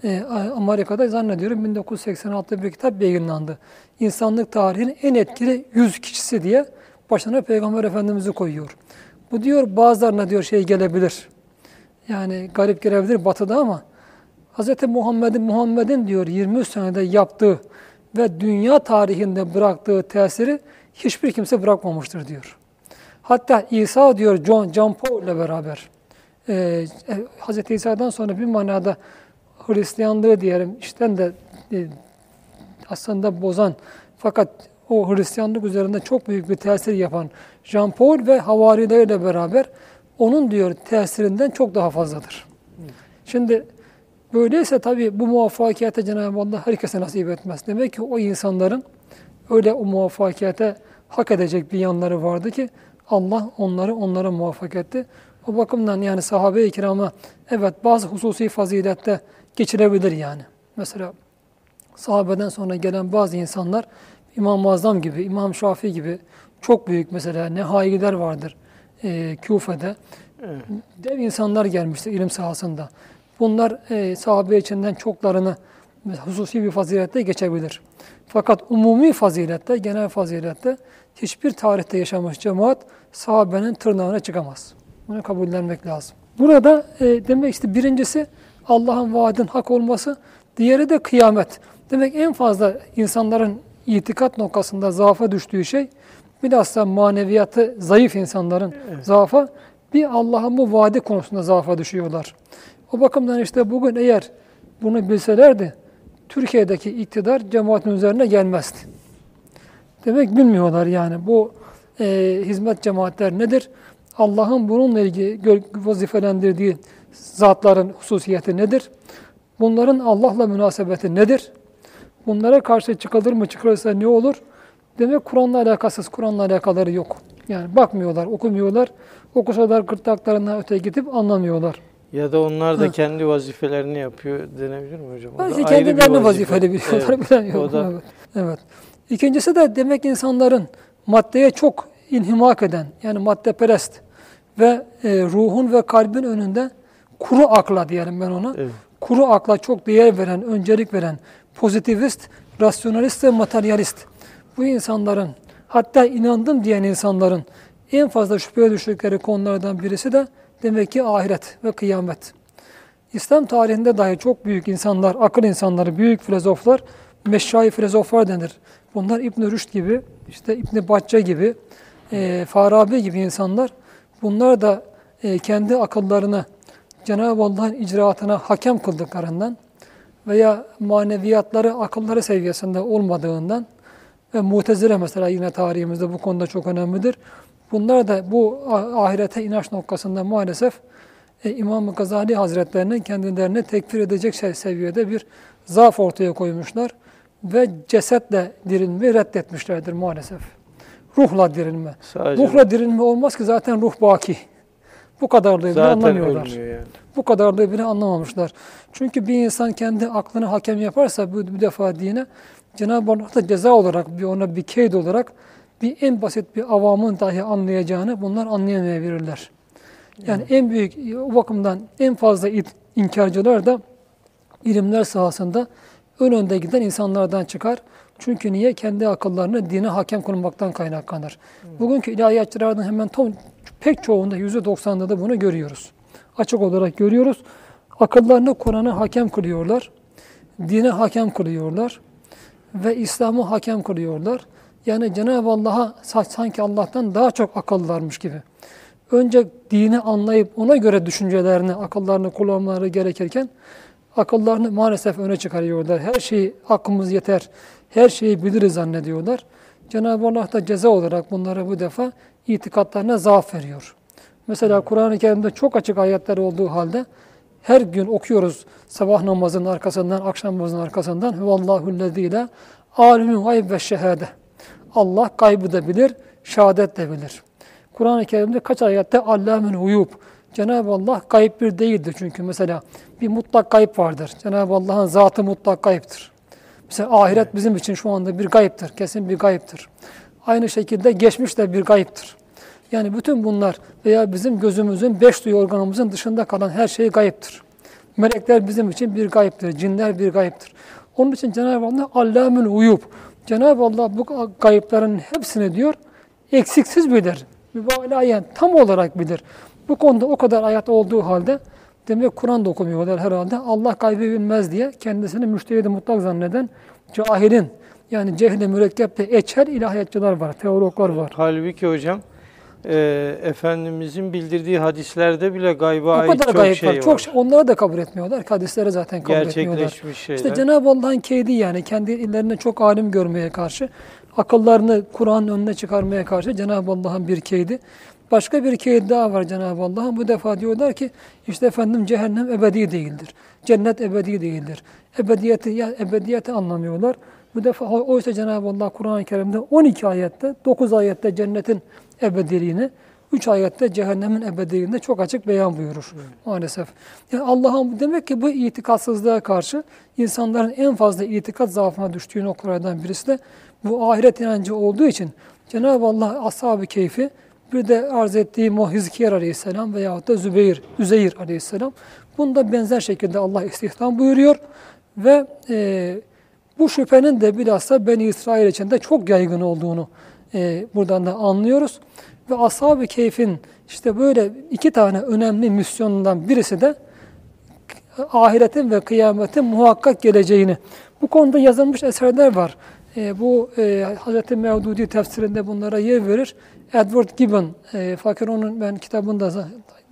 e, Amerika'da zannediyorum 1986'da bir kitap yayınlandı. İnsanlık tarihinin en etkili 100 kişisi diye başına Peygamber Efendimiz'i koyuyor. Bu diyor bazılarına diyor şey gelebilir. Yani garip gelebilir batıda ama Hz. Muhammed'in Muhammed'in diyor 23 senede yaptığı ve dünya tarihinde bıraktığı tesiri hiçbir kimse bırakmamıştır diyor. Hatta İsa diyor John, John Paul ile beraber e, e, Hz. İsa'dan sonra bir manada Hristiyanlığı diyelim işten de e, aslında bozan fakat o Hristiyanlık üzerinde çok büyük bir tesir yapan Jean Paul ve havarileriyle beraber onun diyor tesirinden çok daha fazladır. Şimdi böyleyse tabii bu muvaffakiyete Cenab-ı Allah herkese nasip etmez. Demek ki o insanların öyle o muvaffakiyete hak edecek bir yanları vardı ki Allah onları onlara muvaffak etti. O bakımdan yani sahabe-i kirama evet bazı hususi fazilette geçirebilir yani. Mesela sahabeden sonra gelen bazı insanlar İmam-ı Azam gibi, İmam Şafii gibi çok büyük mesela nehailer vardır e, Küfe'de. Evet. Dev insanlar gelmiştir ilim sahasında. Bunlar e, sahabe içinden çoklarını hususi bir fazilette geçebilir. Fakat umumi fazilette, genel fazilette hiçbir tarihte yaşamış cemaat sahabenin tırnağına çıkamaz. Bunu kabullenmek lazım. Burada e, demek işte birincisi Allah'ın vaadin hak olması, diğeri de kıyamet. Demek en fazla insanların itikat noktasında zaafa düştüğü şey bilhassa maneviyatı zayıf insanların zaafa bir Allah'ın bu vaadi konusunda zaafa düşüyorlar. O bakımdan işte bugün eğer bunu bilselerdi Türkiye'deki iktidar cemaatin üzerine gelmezdi. Demek bilmiyorlar yani bu e, hizmet cemaatler nedir? Allah'ın bununla ilgili vazifelendirdiği zatların hususiyeti nedir? Bunların Allah'la münasebeti nedir? Bunlara karşı çıkılır mı çıkılırsa ne olur? Demek Kur'an'la alakasız, Kur'an'la alakaları yok. Yani bakmıyorlar, okumuyorlar. Okusalar gırtlaklarına öte gidip anlamıyorlar. Ya da onlar da Ha. kendi vazifelerini yapıyor denebilir mi hocam? Belki bir kendilerini vazife. vazifeli biliyorlar, Evet, bilen yok. O da Evet. evet. İkincisi de demek insanların maddeye çok inhimak eden, yani maddeperest ve e, ruhun ve kalbin önünde kuru akla diyelim ben ona. evet. Kuru akla çok değer veren, öncelik veren pozitivist, rasyonalist ve materyalist. Bu insanların, hatta inandım diyen insanların en fazla şüpheye düştükleri konulardan birisi de demek ki ahiret ve kıyamet. İslam tarihinde dahi çok büyük insanlar, akıl insanları, büyük filozoflar, meşrahi filozoflar denir. Bunlar İbn Rüşd gibi, işte İbn Bacca gibi, e, Farabi gibi insanlar. Bunlar da e, kendi akıllarını Cenab-ı Allah'ın icraatına hakem kıldıklarından veya maneviyatları akılları seviyesinde olmadığından ve Mutezile mesela yine tarihimizde bu konuda çok önemlidir. Bunlar da bu ah- ahirete inanç noktasında maalesef e, İmam-ı Gazali Hazretlerinin kendilerini tekfir edecek şey seviyede bir zaaf ortaya koymuşlar ve cesetle dirilmeyi reddetmişlerdir maalesef. Ruhla dirilme. Sadece Ruhla dirilme olmaz ki zaten ruh baki. Bu kadarlığı bile zaten anlamıyorlar. yani. Bu kadarlığı bile anlamamışlar. Çünkü bir insan kendi aklını hakem yaparsa bu bir defa dine Cenab-ı Allah da ceza olarak bir ona bir keyd olarak bir en basit bir avamın dahi anlayacağını bunlar anlayamayabilirler. Yani en büyük o bakımdan en fazla inkarcılar da ilimler sahasında ön önde giden insanlardan çıkar. Çünkü niye? Kendi akıllarını dine hakem kılmaktan kaynaklanır. Bugünkü ilahiyatçılardan hemen tam, pek çoğunda %90'da da bunu görüyoruz. Açık olarak görüyoruz. Akıllarını Kur'an'a hakem kılıyorlar. Dine hakem kılıyorlar. Ve İslam'ı hakem kılıyorlar. Yani Cenab-ı Allah'a sa- sanki Allah'tan daha çok akıllarmış gibi. Önce dini anlayıp ona göre düşüncelerini, akıllarını kullanmaları gerekirken akıllarını maalesef öne çıkarıyorlar. Her şeyi aklımız yeter, her şeyi biliriz zannediyorlar. Cenab-ı Allah da ceza olarak bunlara bu defa itikatlarına zaaf veriyor. Mesela Kur'an-ı Kerim'de çok açık ayetler olduğu halde her gün okuyoruz sabah namazının arkasından, akşam namazının arkasından Huvallahu lezî la alimul gayb ve şehade. Allah gaybı da bilir, şehadet de bilir. Kur'an-ı Kerim'de kaç ayette Allah'ın uyup Cenab-ı Allah gayb bir değildir çünkü mesela bir mutlak gayb vardır. Cenab-ı Allah'ın zatı mutlak gayiptir. Mesela ahiret bizim için şu anda bir gayiptir, kesin bir gayiptir. Aynı şekilde geçmiş de bir gayiptir. Yani bütün bunlar veya bizim gözümüzün, beş duyu organımızın dışında kalan her şey gayiptir. Melekler bizim için bir gayiptir, cinler bir gayiptir. Onun için Cenab-ı Allah Allah'ın uyup, Cenab-ı Allah bu gayiplerin hepsini diyor, eksiksiz bilir. Mübalayen tam olarak bilir. Bu konuda o kadar ayet olduğu halde demek Kur'an da okumuyorlar herhalde. Allah gaybı bilmez diye kendisini müştehidi mutlak zanneden cahilin yani cehli mürekkeple eçer ilahiyatçılar var, teologlar var. Halbuki hocam e, Efendimizin bildirdiği hadislerde bile gayba ait çok gayip şey var. Çok şey, onları da kabul etmiyorlar. Hadisleri zaten kabul etmiyorlar. Gerçekleşmiş şeyler. İşte Cenab-ı Allah'ın keydi yani kendilerine çok alim görmeye karşı, akıllarını Kur'an'ın önüne çıkarmaya karşı Cenab-ı Allah'ın bir keydi. Başka bir keydi daha var Cenab-ı Allah'ın. Bu defa diyorlar ki işte efendim cehennem ebedi değildir. Cennet ebedi değildir. Ebediyeti ya ebediyeti anlamıyorlar. Bu defa oysa Cenab-ı Allah Kur'an-ı Kerim'de 12 ayette, 9 ayette cennetin ebediliğini, 3 ayette cehennemin ebediliğini çok açık beyan buyurur maalesef. Yani Allah'ın demek ki bu itikatsızlığa karşı insanların en fazla itikat zaafına düştüğü noktalardan birisi de bu ahiret inancı olduğu için Cenab-ı Allah ashab-ı keyfi bir de arz ettiğim o aleyhisselam veyahut da Zübeyir, Üzeyir aleyhisselam bunda benzer şekilde Allah istihdam buyuruyor ve e, bu şüphenin de bilhassa Beni İsrail içinde çok yaygın olduğunu e, buradan da anlıyoruz. Ve ashab-ı keyfin işte böyle iki tane önemli misyonundan birisi de ahiretin ve kıyametin muhakkak geleceğini. Bu konuda yazılmış eserler var. E, bu e, Hz. Mevdudi tefsirinde bunlara yer verir. Edward Gibbon, e, fakir onun ben kitabında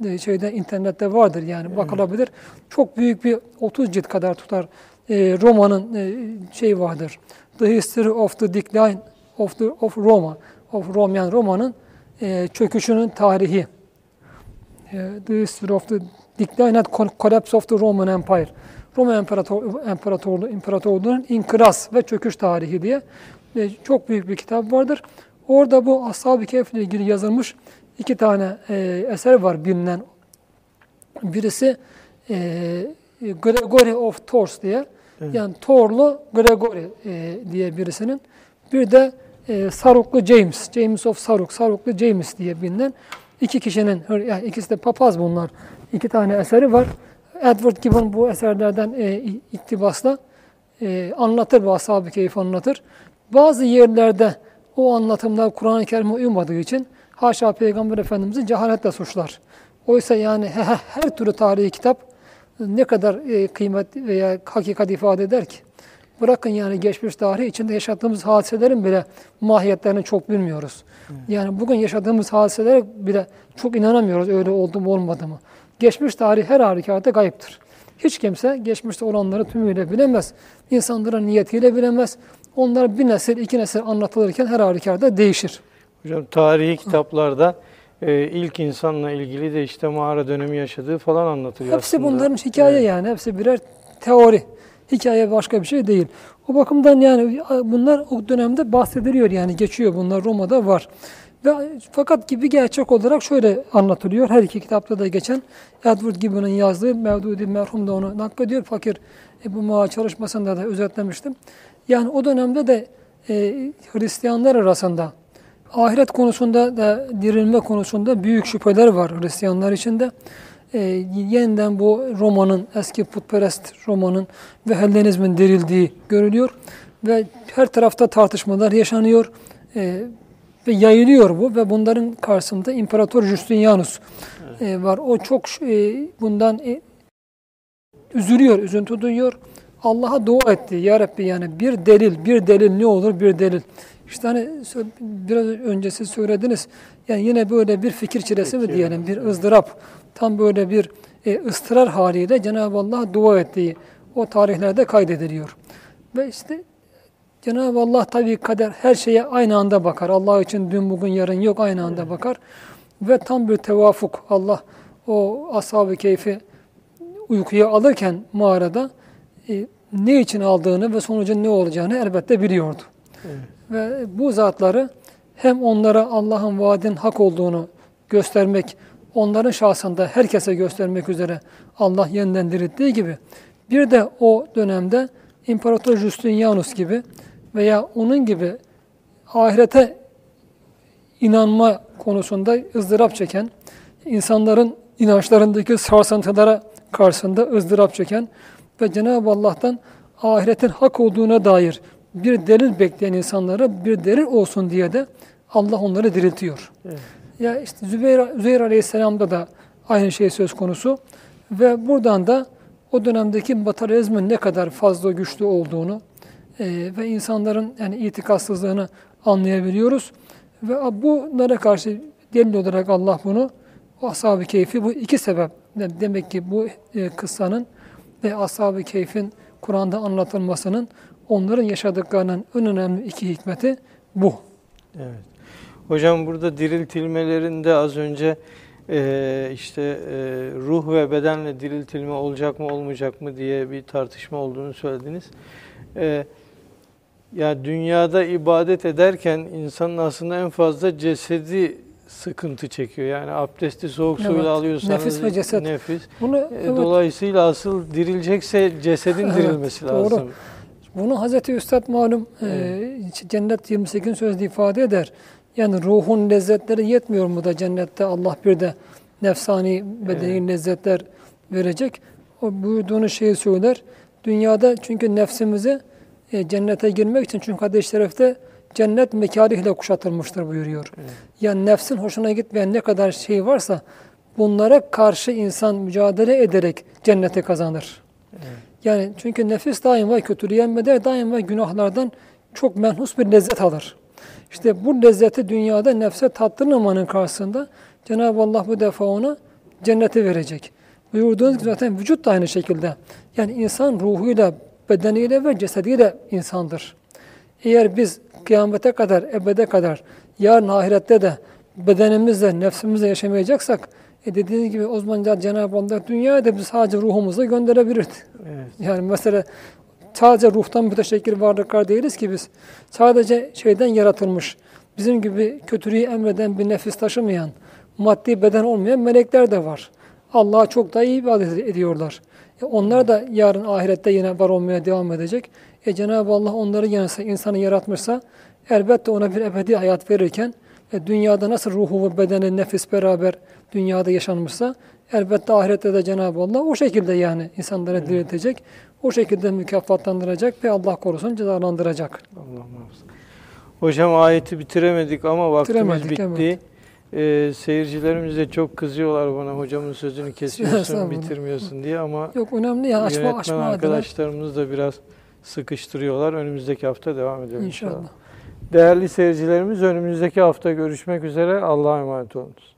e, şeyde internette vardır yani bakılabilir. Çok büyük bir 30 cilt kadar tutar e, romanın e, şey vardır. The History of the Decline of the of Roma, of Rome yani Roma'nın e, çöküşünün tarihi. E, the History of the Decline and Collapse of the Roman Empire. Roma İmparator, İmparatorluğu, İmparatorluğu'nun inkıraz ve çöküş tarihi diye e, çok büyük bir kitap vardır. Orada bu Ashab-ı Kehf ile ilgili yazılmış iki tane e, eser var bilinen. Birisi e, Gregory of Tours diye. Evet. Yani Torlu Gregory e, diye birisinin. Bir de e, Saruklu James, James of Saruk, Saruklu James diye bilinen iki kişinin, yani ikisi de papaz bunlar. İki tane eseri var. Edward Gibbon bu eserlerden e, iktibasla e, anlatır, bu ashab-ı keyif anlatır. Bazı yerlerde o anlatımlar Kur'an-ı Kerim'e uymadığı için haşa Peygamber Efendimiz'i cehaletle suçlar. Oysa yani her türlü tarihi kitap ne kadar e, kıymet veya hakikat ifade eder ki? Bırakın yani geçmiş tarih içinde yaşadığımız hadiselerin bile mahiyetlerini çok bilmiyoruz. Yani bugün yaşadığımız hadiselere bile çok inanamıyoruz öyle oldu mu olmadı mı. Geçmiş tarih her halükarda gayiptir. Hiç kimse geçmişte olanları tümüyle bilemez. İnsanların niyetiyle bilemez. Onlar bir nesil, iki nesil anlatılırken her halükarda değişir. Hocam tarihi kitaplarda e, ilk insanla ilgili de işte mağara dönemi yaşadığı falan anlatılıyor Hepsi aslında. bunların hikaye evet. yani. Hepsi birer teori. Hikaye başka bir şey değil. O bakımdan yani bunlar o dönemde bahsediliyor yani geçiyor bunlar Roma'da var. Ve fakat gibi gerçek olarak şöyle anlatılıyor. Her iki kitapta da geçen Edward Gibbon'ın yazdığı Mevdudi merhum da onu naklediyor. Fakir e, bu Maa çalışmasında da özetlemiştim. Yani o dönemde de e, Hristiyanlar arasında ahiret konusunda da dirilme konusunda büyük şüpheler var Hristiyanlar içinde. E, yeniden bu Roma'nın, eski putperest Roma'nın ve Hellenizmin dirildiği görülüyor. Ve her tarafta tartışmalar yaşanıyor. E, ve yayılıyor bu ve bunların karşısında İmparator Justinianus e, var. O çok e, bundan e, üzülüyor, üzüntü duyuyor. Allah'a dua etti. Ya Rabbi yani bir delil, bir delil ne olur bir delil. İşte hani biraz önce siz söylediniz. Yani yine böyle bir fikir çilesi mi diyelim, bir ızdırap. Tam böyle bir e, ıstırar haliyle Cenab-ı Allah dua ettiği o tarihlerde kaydediliyor. Ve işte Cenab-ı Allah tabii kader her şeye aynı anda bakar. Allah için dün bugün yarın yok aynı anda bakar. Ve tam bir tevafuk Allah o ashab-ı keyfi uykuya alırken mağarada e, ne için aldığını ve sonucun ne olacağını elbette biliyordu. Evet. Ve bu zatları hem onlara Allah'ın vaadin hak olduğunu göstermek, onların şahsında herkese göstermek üzere Allah yeniden dirilttiği gibi bir de o dönemde İmparator Justinianus gibi veya onun gibi ahirete inanma konusunda ızdırap çeken, insanların inançlarındaki sarsıntılara karşısında ızdırap çeken ve Cenab-ı Allah'tan ahiretin hak olduğuna dair bir delil bekleyen insanlara bir delil olsun diye de Allah onları diriltiyor. Evet. Ya işte Zübeyir, Zübeyir Aleyhisselam'da da aynı şey söz konusu ve buradan da o dönemdeki materyalizmin ne kadar fazla güçlü olduğunu e, ve insanların yani itikatsızlığını anlayabiliyoruz. Ve bunlara karşı delil olarak Allah bunu o ashab-ı keyfi bu iki sebep. Demek ki bu e, kıssanın ve ashab-ı keyfin Kur'an'da anlatılmasının onların yaşadıklarının en önemli iki hikmeti bu. Evet. Hocam burada diriltilmelerinde az önce e, işte e, ruh ve bedenle diriltilme olacak mı olmayacak mı diye bir tartışma olduğunu söylediniz. E, ya dünyada ibadet ederken insanın aslında en fazla cesedi sıkıntı çekiyor. Yani abdesti soğuk Evet. suyla alıyorsanız Nefis ve ceset. nefis. Bunu E, evet, Dolayısıyla asıl dirilecekse cesedin Evet, dirilmesi doğru. lazım. Bunu Hazreti Üstad malum e, Cennet 28 sözde ifade eder. Yani ruhun lezzetleri yetmiyor mu da cennette Allah bir de nefsani bedeni lezzetler verecek. O buyurduğunu şeyi söyler. Dünyada çünkü nefsimizi e, cennete girmek için çünkü hadis-i şerifte cennet mekarihle kuşatılmıştır buyuruyor. Evet. Yani nefsin hoşuna gitmeyen ne kadar şey varsa bunlara karşı insan mücadele ederek cenneti kazanır. Evet. Yani çünkü nefis daima kötülüğe emreder, daima günahlardan çok menhus bir lezzet alır. İşte bu lezzeti dünyada nefse tattırmamanın karşısında Cenab-ı Allah bu defa ona cenneti verecek. Buyurduğunuz gibi zaten vücut da aynı şekilde. Yani insan ruhuyla, bedeniyle ve cesediyle insandır. Eğer biz kıyamete kadar, ebede kadar, yarın ahirette de bedenimizle, nefsimizle yaşamayacaksak, e dediğiniz gibi o zaman Cenab-ı Allah dünyaya da biz sadece ruhumuzu gönderebilirdi. Evet. Yani mesela sadece ruhtan müteşekkir varlıklar değiliz ki biz. Sadece şeyden yaratılmış, bizim gibi kötülüğü emreden bir nefis taşımayan, maddi beden olmayan melekler de var. Allah'a çok daha iyi ibadet ediyorlar. E onlar da yarın ahirette yine var olmaya devam edecek. E Cenab-ı Allah onları yansa, insanı yaratmışsa elbette ona bir ebedi hayat verirken e dünyada nasıl ruhu ve bedeni, nefis beraber dünyada yaşanmışsa elbette ahirette de Cenab-ı Allah o şekilde yani insanları diriltecek. O şekilde mükafatlandıracak ve Allah korusun cezalandıracak. Allah muhafaza. Hocam ayeti bitiremedik ama vaktimiz Bitiremedik, bitti. Ee, seyircilerimiz de çok kızıyorlar bana hocamın sözünü kesiyorsun, <laughs> bitirmiyorsun diye ama Yok önemli ya açma açma arkadaşlarımız da biraz sıkıştırıyorlar. Önümüzdeki hafta devam edelim inşallah. inşallah. Değerli seyircilerimiz önümüzdeki hafta görüşmek üzere. Allah'a emanet olunuz.